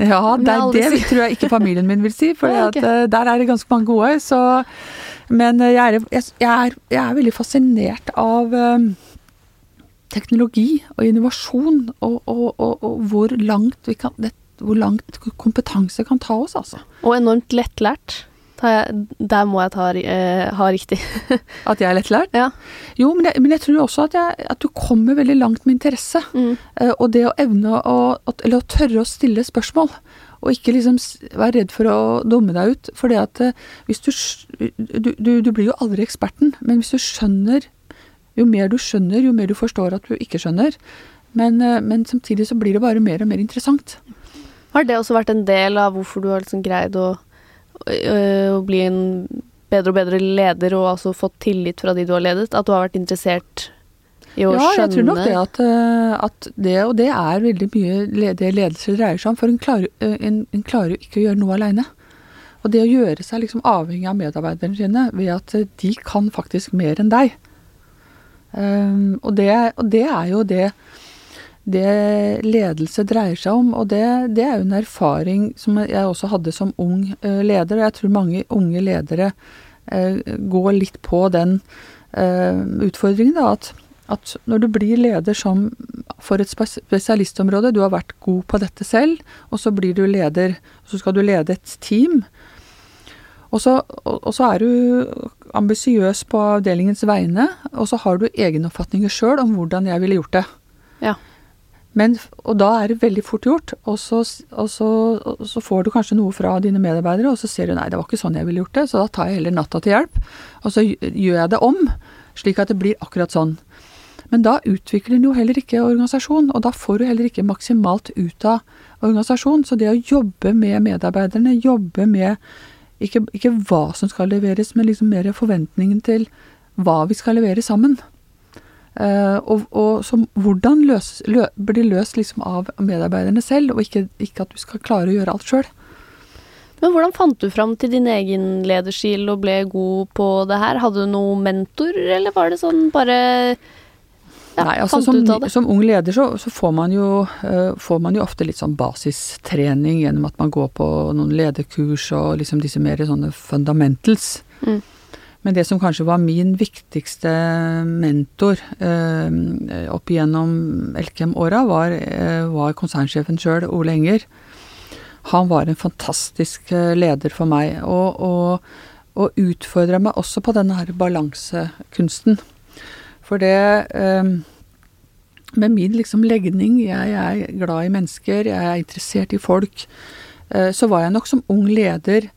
Speaker 2: Ja, det, det tror jeg ikke familien min vil si, [LAUGHS] for okay. uh, der er det ganske mange gode. Så, men uh, jeg, er, jeg, er, jeg, er, veldig fascinert av uh, teknologi og innovasjon, og, og, og, og hvor, langt kan, det, hvor langt kompetanse kan ta oss, altså.
Speaker 1: Og enormt lettlært. Der må jeg ta, uh, ha riktig. [LAUGHS]
Speaker 2: at jeg er lettlært?
Speaker 1: Ja.
Speaker 2: Jo, men jeg, men jeg tror også at, jeg, at, du kommer veldig langt med interesse. Mm. Uh, og det å evne å, Eller å tørre å stille spørsmål. Og ikke liksom være redd for å dumme deg ut. For det at uh, hvis du, du, du Du blir jo aldri eksperten, men hvis du skjønner Jo mer du skjønner, jo mer du forstår at du ikke skjønner. Men, men samtidig så blir det bare mer og mer interessant.
Speaker 1: Har det også vært en del av hvorfor du har liksom greid å å bli en bedre og bedre leder og altså fått tillit fra de du har ledet? At du har vært interessert i å
Speaker 2: ja,
Speaker 1: skjønne Ja,
Speaker 2: jeg tror nok det at, at, det, og det er veldig mye det ledelse dreier seg om. For en, en klarer jo ikke å gjøre noe aleine. Og det å gjøre seg liksom avhengig av medarbeiderne sine ved at de kan faktisk mer enn deg. Um, og, det, og det er jo det det ledelse dreier seg om. Og det, det, er jo en erfaring som jeg også hadde som ung uh, leder. Og jeg tror mange unge ledere uh, går litt på den uh, utfordringen. da, at, at, når du blir leder som for et spesialistområde, du har vært god på dette selv, og så blir du leder, så skal du lede et team. Og så, og så er du ambisiøs på avdelingens vegne, og så har du egenoppfatninger sjøl om hvordan jeg ville gjort det.
Speaker 1: Ja.
Speaker 2: Men, og da er det veldig fort gjort, og så, og, så, og så, får du kanskje noe fra dine medarbeidere, og så ser du nei, det var ikke sånn jeg ville gjort det, så da tar jeg heller natta til hjelp, og så gjør jeg det om, slik at det blir akkurat sånn. Men da utvikler en jo heller ikke organisasjon, og da får du heller ikke maksimalt ut av organisasjon. Så det å jobbe med medarbeiderne, jobbe med ikke, ikke hva som skal leveres, men liksom mer forventningen til hva vi skal levere sammen. Uh, og, og som hvordan løs, lø, blir løst liksom av medarbeiderne selv, og ikke, ikke, at du skal klare å gjøre alt sjøl.
Speaker 1: Men hvordan fant du fram til din egen lederstil og ble god på det her? Hadde du noen mentor, eller var det sånn bare
Speaker 2: ja, Nei, altså som, som, ung leder så, så får, man jo, uh, får, man jo, ofte litt sånn basistrening gjennom at man går på noen lederkurs og liksom disse mer sånne fundamentals. Mm. Men det som kanskje var min viktigste mentor eh, opp igjennom Elkem-åra, var, uh, var konsernsjefen sjøl, Ole Enger. Han var en fantastisk leder for meg, og, og, og utfordra meg også på denne her balansekunsten. For det eh, Med min liksom legning, jeg er glad i mennesker, jeg er interessert i folk, eh, så var jeg nok som ung leder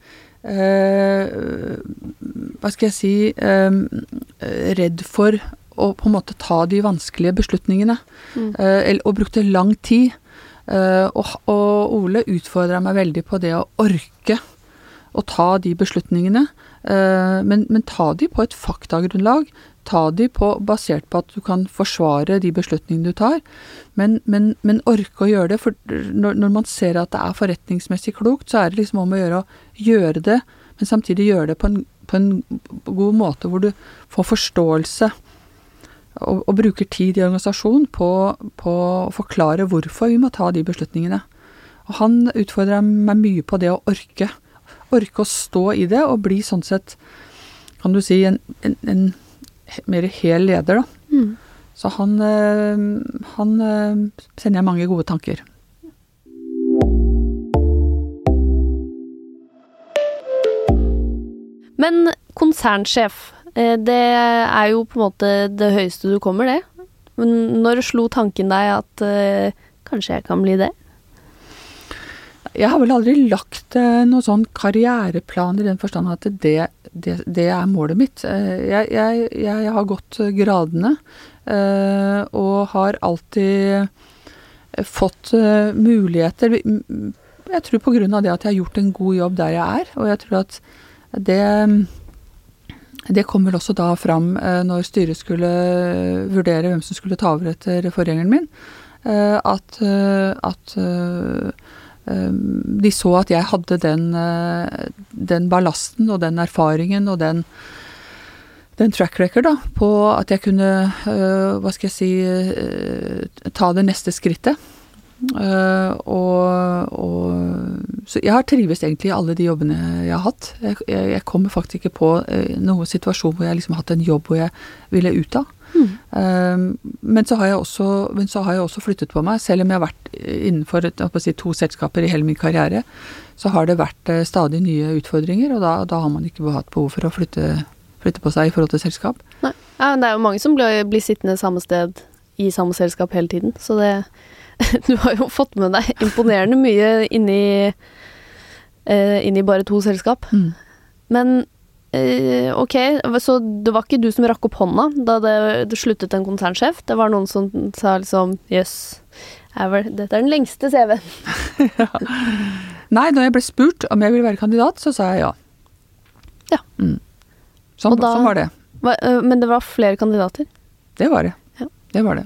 Speaker 2: Hva skal jeg si um, Redd for å på en måte ta de vanskelige beslutningene. Mm. Uh, og brukte lang tid. Og, og, Ole utfordra meg veldig på det å orke å ta de beslutningene. Men, men ta de på et faktagrunnlag ta de på, basert på at du kan forsvare de beslutningene du tar, men, men, men orke å gjøre det. For når, når, man ser at det er forretningsmessig klokt, så er det liksom om å gjøre å gjøre det, men samtidig gjøre det på en, på en god måte hvor du får forståelse. Og, og bruker tid i organisasjonen på, på, å forklare hvorfor vi må ta de beslutningene. Og han utfordra meg mye på det å orke. Orke å stå i det og bli sånn sett, kan du si, en, en, en mer hel leder, da. Mm. Så han, eh, han eh, sender jeg mange gode tanker.
Speaker 1: Men konsernsjef, eh, det er jo på en måte det høyeste du kommer, det. Men når slo tanken deg at kanskje jeg kan bli det?
Speaker 2: Jeg har vel aldri lagt eh, noen sånn karriereplan i den forstand at det, det, det er målet mitt. Eh, jeg, jeg, jeg, har gått gradene eh, og har alltid fått muligheter. Jeg tror av det at jeg har gjort en god jobb der jeg er, og jeg tror at det det kom vel også da fram når styret skulle vurdere hvem som skulle ta over etter forgjengeren min, at, at de så at jeg hadde den, eh, den ballasten og den erfaringen og den, den track record da, på at jeg kunne, eh, hva skal jeg si, eh, ta det neste skrittet. og, og Så jeg har trives egentlig i alle de jobbene jeg har hatt. Jeg, jeg kommer faktisk ikke på noen situasjon hvor jeg liksom har hatt en jobb hvor jeg ville ut av. Mm. Men, så har jeg også, men så har jeg også flyttet på meg. Selv om jeg har vært innenfor si, to selskaper i hele min karriere, så har det vært eh, stadig nye utfordringer, og da, da har man ikke hatt behov for å flytte, flytte, på seg i forhold til selskap.
Speaker 1: Nei. Ja, det er jo mange som blir, blir sittende samme sted i samme selskap hele tiden, så det [LAUGHS] Du har jo fått med deg imponerende mye inni, eh, inni bare to selskap. Mm. Men Uh, ok, så det var ikke du som rakk opp hånda da det, det sluttet en konsernsjef? Det var noen som sa liksom jøss, yes, dette er den lengste CV-en. [LAUGHS]
Speaker 2: ja. Nei, når jeg ble spurt om jeg ville være kandidat, så sa jeg ja.
Speaker 1: Ja.
Speaker 2: Mm. Sånn, da, sånn, var det.
Speaker 1: Var, uh, men det var flere kandidater?
Speaker 2: Det var det. Ja. Det var det.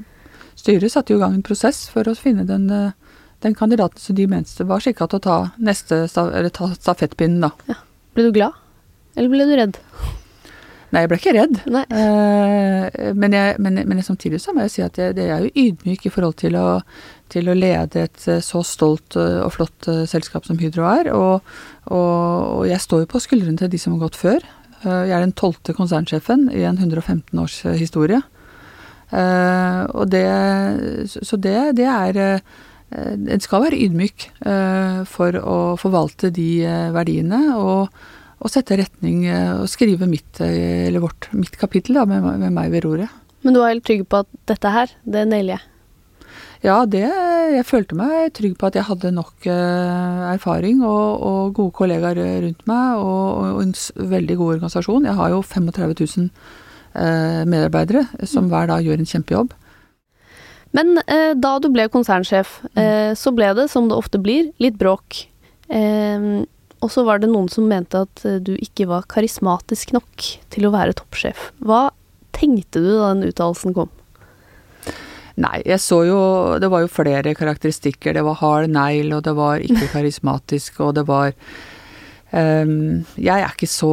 Speaker 2: Styret satte jo i gang en prosess for å finne den, uh, den kandidaten som de mente var skikka til å ta neste eller ta stafettpinnen, da.
Speaker 1: Ja. Ble du glad? Eller ble du redd?
Speaker 2: Nei, jeg ble ikke redd. Eh, men, jeg, men, men, samtidig så må jeg si at jeg, det er jo ydmyk i forhold til å, til å lede et eh, så stolt eh, og flott selskap som Hydro er. Og, og, og, jeg står jo på skuldrene til de som har gått før. Jeg er den tolvte konsernsjefen i en 115 års historie. Eh, og det, så det, det er En skal være ydmyk for å forvalte de verdiene. og og sette retning eh, og skrive mitt, eh, eller vårt, mitt kapittel da, med, med, meg ved roret.
Speaker 1: Men du var helt trygg på at dette her, det nailer jeg?
Speaker 2: Ja, det Jeg følte meg trygg på at jeg hadde nok uh, erfaring og, og, gode kollegaer rundt meg, og, og, en veldig god organisasjon. Jeg har jo 35 000 eh, medarbeidere som hver dag gjør en kjempejobb.
Speaker 1: Men eh, da du ble konsernsjef, eh, så ble det, som det ofte blir, litt bråk. Eh, og så var det noen som mente at eh, du ikke var karismatisk nok til å være toppsjef. Hva tenkte du da den uttalelsen kom?
Speaker 2: Nei, jeg så jo Det var jo flere karakteristikker. Det var hard negl, og det var ikke [LAUGHS] karismatisk, og det var um, Jeg er ikke så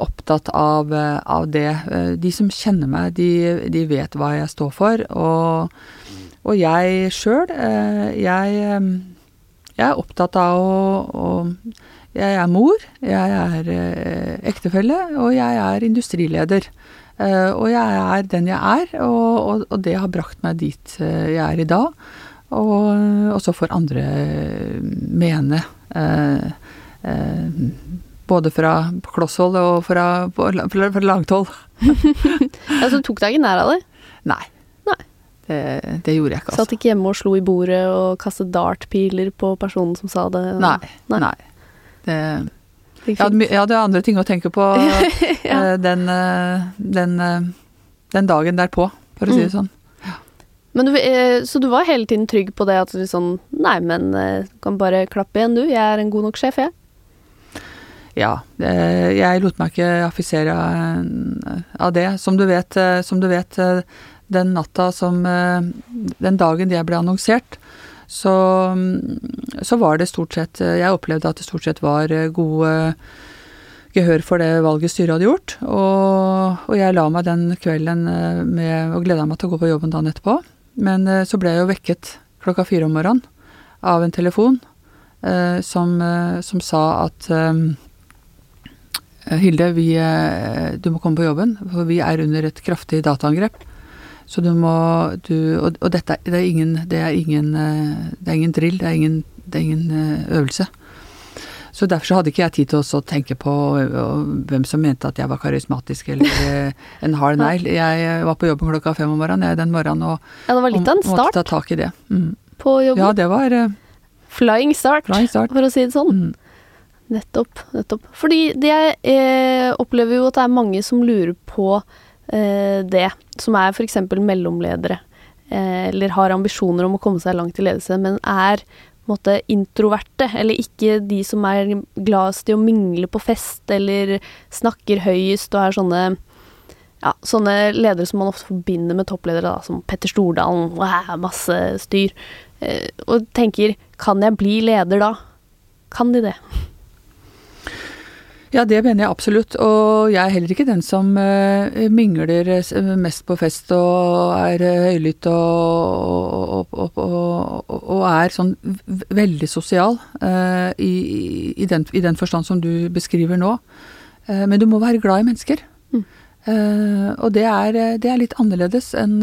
Speaker 2: opptatt av, av, det. De som kjenner meg, de, de vet hva jeg står for. Og, og jeg sjøl, jeg, jeg, er opptatt av å, å Jeg er mor, jeg er ektefelle, og jeg er industrileder. Eh, og jeg er den jeg er, og, og, og, det har brakt meg dit eh, jeg er i dag. Og, og så får andre mene. Uh, både fra klosshold og fra, fra, fra langthold. [LAUGHS]
Speaker 1: ja, så tok deg ikke nær av det?
Speaker 2: Nei.
Speaker 1: Nei.
Speaker 2: Det, det, gjorde jeg ikke.
Speaker 1: Altså. Satt ikke hjemme og slo i bordet og kastet dartpiler på personen som sa det?
Speaker 2: Nei. nei. nei. Det jeg hadde, jeg hadde, andre ting å tenke på [LAUGHS] ja. Eh, den, eh, den, eh, den, dagen derpå, for å si det mm. sånn.
Speaker 1: Men du, så du var hele tiden trygg på det at du sånn Nei, men du kan bare klappe igjen, du. Jeg er en god nok sjef, jeg.
Speaker 2: Ja. Jeg lot meg ikke affisere av det. Som du vet, som du vet den natta som Den dagen jeg ble annonsert, så, så, var det stort sett Jeg opplevde at det stort sett var gode gehør for det valget styret hadde gjort. Og, og jeg la meg den kvelden eh, med, og gleda meg til å gå på jobben dagen etterpå. Men eh, så ble jeg jo vekket klokka fire om morgenen av en telefon eh, som, eh, som, sa at eh, Hilde, vi, eh, du må komme på jobben, for vi er under et kraftig dataangrep. Så du må du, og, og, dette det er ingen, det er ingen, eh, det er ingen drill, det er ingen, det er ingen eh, øvelse. Så derfor så hadde ikke jeg tid til å tenke på hvem som mente at jeg var karismatisk eller [LAUGHS] eh, en hard negl. Jeg var på jobben klokka fem om morgenen jeg, den morgenen og
Speaker 1: ja, det var litt av en start
Speaker 2: måtte ta tak i det. Mm.
Speaker 1: På jobben?
Speaker 2: Ja, det var
Speaker 1: flying, start,
Speaker 2: flying, start,
Speaker 1: for å si det sånn. Mm. Nettopp. Nettopp. Fordi jeg eh, opplever jo at det er mange som lurer på det, som er f.eks. mellomledere, eh, eller har ambisjoner om å komme seg langt i ledelse, men er måte, introverte, eller ikke de som er gladest i å mingle på fest, eller snakker høyest og er sånne ja, sånne ledere som man ofte forbinder med toppledere, da, som Petter Stordalen, masse styr, eh, og tenker kan jeg bli leder da? Kan de det?
Speaker 2: Ja, det mener jeg absolutt. Og jeg er heller ikke den som uh, mingler eh, mest på fest og er uh, høylytt og, og, og, og, er sånn veldig sosial i, i, den, i, den, forstand som du beskriver nå. men du må være glad i mennesker. Mm. og det er, det er, litt annerledes enn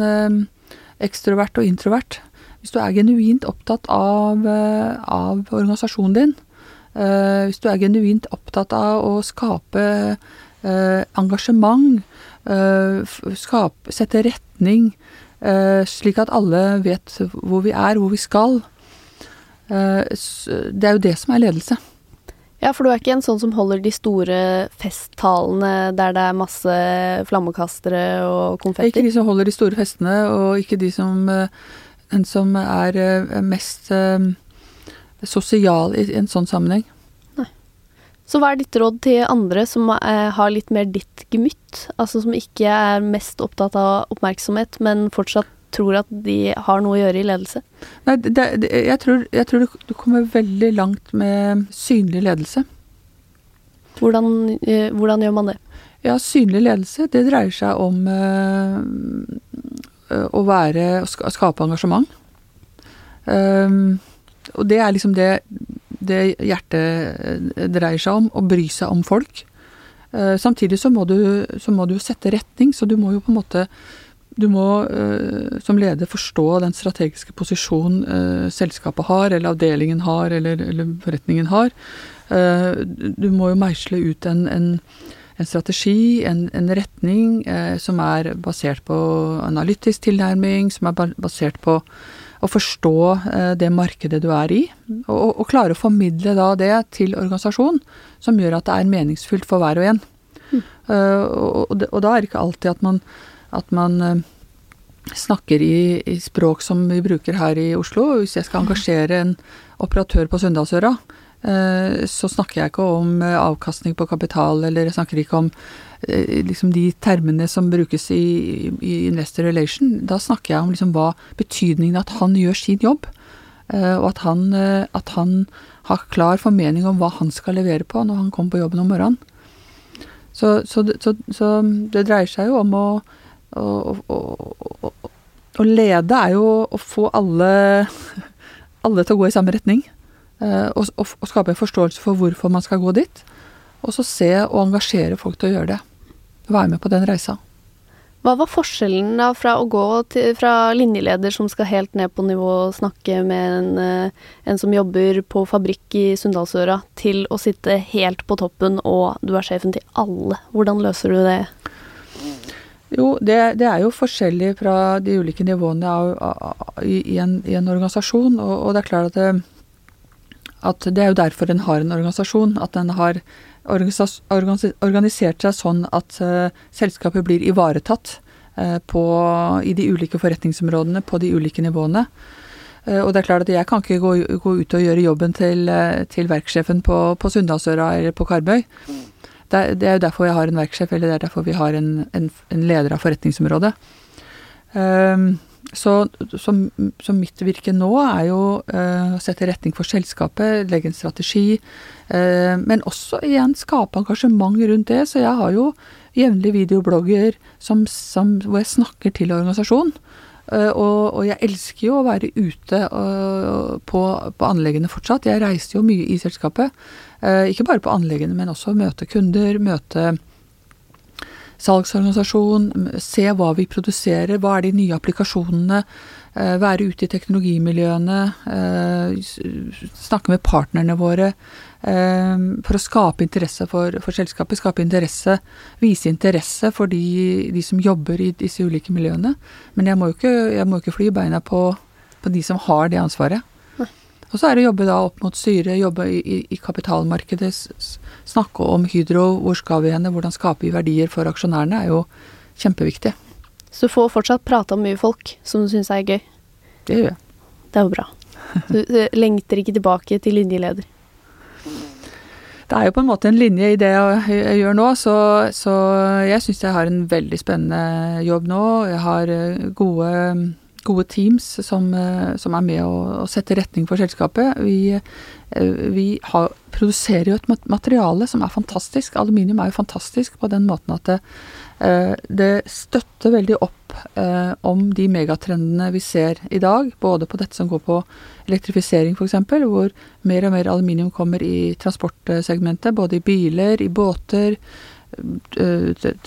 Speaker 2: ekstrovert og introvert. Hvis du er genuint opptatt av, av organisasjonen din, hvis du er genuint opptatt av å skape uh, engasjement, uh, skape, sette retning, slik at alle vet hvor vi er, hvor vi skal. det er jo det som er ledelse.
Speaker 1: Ja, for du er ikke en sånn som holder de store festtalene der det er masse flammekastere og konfetti?
Speaker 2: Ikke de som holder de store festene, og ikke de som, en som er mest sosial i en sånn sammenheng.
Speaker 1: Nei. Så hva er ditt råd til andre som er, har litt mer ditt gemytt? Altså som ikke er mest opptatt av oppmerksomhet, men fortsatt tror at de har noe å gjøre i ledelse?
Speaker 2: Nei, det, det, jeg, tror, jeg tror, du kommer veldig langt med synlig ledelse.
Speaker 1: Hvordan, eh, hvordan gjør man det?
Speaker 2: Ja, synlig ledelse, det dreier seg om øh, å være Å skape engasjement. Um, og det er liksom det, det hjertet eh, dreier seg om, å bry seg om folk. Uh, samtidig så må, du, så må du sette retning, så du må jo på en måte du må uh, som leder forstå den strategiske posisjonen selskapet har, eller avdelingen har, eller, eller forretningen har. du må jo meisle ut en, en, en strategi, en, en retning, som er basert på analytisk tilnærming, som er basert på å forstå eh, det markedet du er i, og, og, klare å formidle da det til organisasjonen, som gjør at det er meningsfylt for hver og en. Mm. og, og, da er det ikke alltid at man, at man uh, snakker i, i, språk som vi bruker her i Oslo. Hvis jeg skal engasjere en operatør på Sunndalsøra, så snakker jeg ikke om avkastning på kapital, eller jeg snakker ikke om liksom de termene som brukes i, i, Investor Relation. Da snakker jeg om liksom hva betydningen at han gjør sin jobb. og at han, at han har klar formening om hva han skal levere på når han kommer på jobben om morgenen. Så, så, så, så det dreier seg jo om å, å, å, å lede er jo å få alle, [LAUGHS] alle til å gå i samme retning. Eh, og, og, og, skape en forståelse for hvorfor man skal gå dit. Og så se og engasjere folk til å gjøre det. Være med på den reisa.
Speaker 1: Hva var forskjellen da fra å gå til, fra linjeleder som skal helt ned på nivå og snakke med en, eh, en som jobber på fabrikk i Sunndalsøra, til å sitte helt på toppen og du er sjefen til alle? Hvordan løser du det?
Speaker 2: Jo, det, det er jo forskjellig fra de ulike nivåene av, av, i, i, en, i, en, organisasjon. Og, og, det er klart at det, at det er jo derfor en har en organisasjon. At den har organisert seg sånn at uh, selskapet blir ivaretatt uh, på, i de ulike forretningsområdene på de ulike nivåene. Uh, og det er klart at jeg kan ikke gå, gå ut og gjøre jobben til, til verkssjefen på, på Sunndalsøra eller på Karmøy. Det, det, er jo derfor jeg har en verksjef, eller det er derfor vi har en, en, en leder av forretningsområdet. Um, så, så, så, mitt virke nå er jo eh, å sette retning for selskapet, legge en strategi. Eh, men også igjen skape engasjement rundt det. Så jeg har jo jevnlig videoblogger som, som, hvor jeg snakker til organisasjonen. Eh, og, og, jeg elsker jo å være ute på, på, anleggene fortsatt. Jeg reiser jo mye i selskapet. ikke bare på anleggene, men også møte kunder, møte salgsorganisasjon, se hva vi produserer, hva er de nye applikasjonene, eh, være ute i teknologimiljøene, eh, snakke med partnerne våre eh, for å skape interesse for, for selskapet, skape interesse, vise interesse for de, de, som jobber i disse ulike miljøene. Men jeg må jo ikke, jeg må ikke fly beina på, på de som har det ansvaret. Og så er det å jobbe da opp mot styret, jobbe i, i, kapitalmarkedet, snakke om Hydro, hvor skal vi henne, hvordan skaper vi verdier for aksjonærene, er jo kjempeviktig.
Speaker 1: Så du får fortsatt prate om mye folk som du syns er gøy?
Speaker 2: Det gjør jeg.
Speaker 1: Det er jo bra. Du, du lengter ikke tilbake til linjeleder?
Speaker 2: Det er jo på en måte en linje i det jeg gjør nå, så, så jeg syns jeg har en veldig spennende jobb nå. Jeg har eh, gode gode teams som, eh, som er med å, å, sette retning for selskapet. Vi, eh, vi har, produserer jo et materiale som er fantastisk. Aluminium er jo fantastisk på den måten at det, eh, det støtter veldig opp om de megatrendene vi ser i dag. Både på dette som går på elektrifisering f.eks., hvor mer og mer aluminium kommer i transportsegmentet. Både i biler, i båter,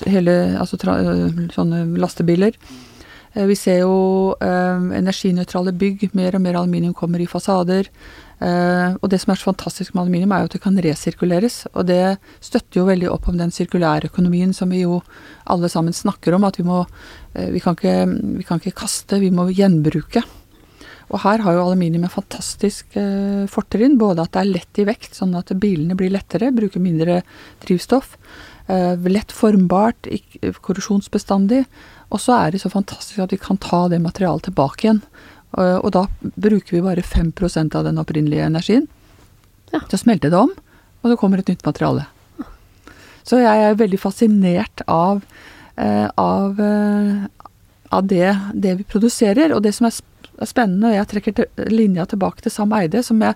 Speaker 2: hele, altså sånne lastebiler. Eh, vi ser jo eh, energinøytrale bygg. Mer og mer aluminium kommer i fasader. Eh, og det som er så fantastisk med aluminium, er jo at det kan resirkuleres. Og det støtter jo veldig opp om den sirkulærøkonomien som vi jo alle sammen snakker om. At vi må vi kan, ikke, vi kan ikke kaste, vi må gjenbruke. Og her har jo aluminium en fantastisk eh, fortrinn. Både at det er lett i vekt, sånn at bilene blir lettere, bruker mindre drivstoff. Eh, lett formbart, korrosjonsbestandig. Og så er det så fantastisk at vi kan ta det materialet tilbake igjen. Og, og da bruker vi bare 5% av den opprinnelige energien ja. Så smelter det om, og så kommer et nytt materiale. Så jeg er veldig fascinert av, eh, av, eh, av det, det, vi produserer. Og det som er spennende, og jeg trekker linja tilbake til Sam Eide, som jeg,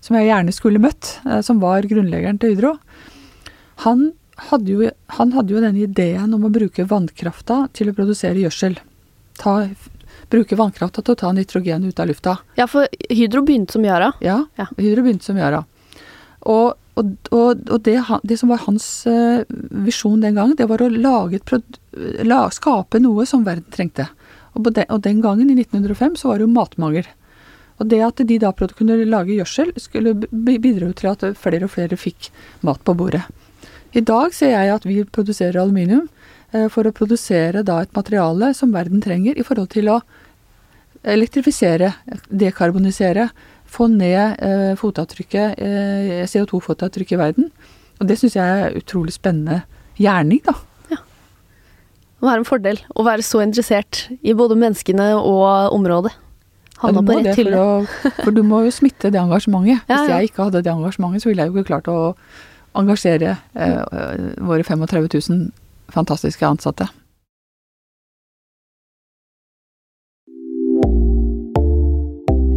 Speaker 2: som jeg gjerne skulle møtt, eh, som var grunnleggeren til Hydro. Han hadde jo, han hadde jo denne ideen om å bruke vannkrafta til å produsere gjødsel. Ta, bruke vannkrafta til å ta nitrogen ut av lufta.
Speaker 1: Ja, for Hydro begynte som Yara.
Speaker 2: Ja, ja. Hydro begynte som Yara. Og, og, og, og det, det, som var hans uh, visjon den gang, det var å lage et, la, skape noe som verden trengte. Og, den, og den gangen, i 1905, så var det jo matmangel. Og det at de da kunne lage gjødsel, skulle bidra til at flere og flere fikk mat på bordet. I dag ser jeg at vi produserer aluminium eh, for å produsere da et materiale som verden trenger i forhold til å elektrifisere, dekarbonisere, få ned eh, fotavtrykket, eh, CO2-fotavtrykket i verden. Og det syns jeg er utrolig spennende gjerning, da.
Speaker 1: Å være en fordel. Å være så interessert i både menneskene og området.
Speaker 2: Ja, du må det for, å, for du må jo smitte det engasjementet. [LAUGHS]
Speaker 1: Ja,
Speaker 2: Hvis
Speaker 1: ja.
Speaker 2: jeg ikke hadde det engasjementet, så ville jeg jo ikke klart å engasjere eh, våre 35 000 fantastiske ansatte.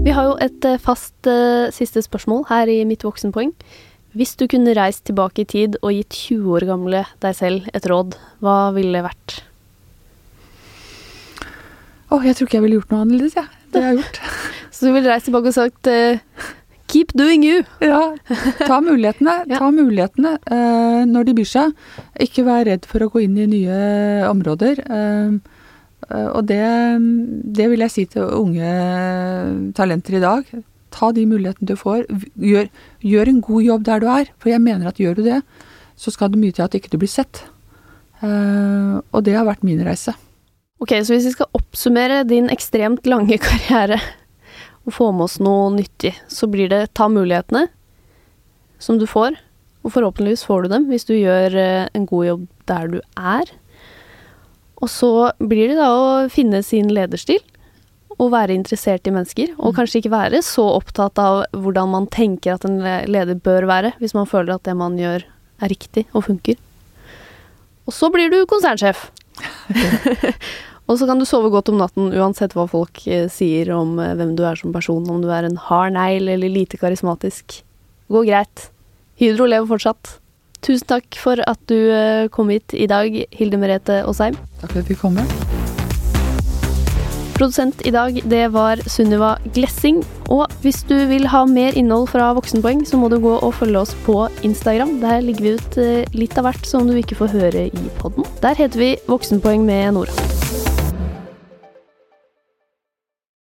Speaker 1: Vi har jo et eh, fast eh, siste spørsmål her i Mitt voksenpoeng. Hvis du kunne reist tilbake i tid og gitt 20 år gamle deg selv et råd, hva ville det vært?
Speaker 2: Å, jeg tror ikke jeg ville gjort noe annerledes, jeg. Det jeg har gjort. [LAUGHS]
Speaker 1: Så du ville reist tilbake og sagt eh, Keep doing you!
Speaker 2: Ja, [LAUGHS] ta mulighetene.
Speaker 1: Ja.
Speaker 2: Ta mulighetene uh, når de byr seg. Ikke vær redd for å gå inn i nye områder. Uh, uh, og det, det vil jeg si til unge talenter i dag. Ta de mulighetene du får. Gjør, gjør en god jobb der du er. For jeg mener at gjør du det, så skal det mye til at ikke du blir sett. Og det har vært min reise.
Speaker 1: Ok, så hvis vi skal oppsummere din ekstremt lange [LAUGHS] karriere og få med oss noe nyttig, så blir det ta mulighetene som du får, og forhåpentligvis får du dem hvis du gjør eh, en god jobb der du er. Og så blir det da å finne sin lederstil og være interessert i mennesker, og kanskje ikke være så opptatt av hvordan man tenker at en leder bør være, hvis man føler at det man gjør er riktig og funker. Og så blir du konsernsjef. [LAUGHS] [LAUGHS] Og så kan du sove godt om natten uansett hva folk eh, sier om eh, hvem du er som person, om du er en hard negl eller lite karismatisk. Det går greit. Hydro lever fortsatt. Tusen takk for at du eh, kom hit i dag, Hilde Merete Aasheim.
Speaker 2: Takk for at vi kom.
Speaker 1: Produsent i dag, det var Sunniva Glessing. Og hvis du vil ha mer innhold fra Voksenpoeng, så må du gå og følge oss på Instagram. Der ligger vi ut litt av hvert som du ikke får høre i podden. Der heter vi Voksenpoeng med Nora.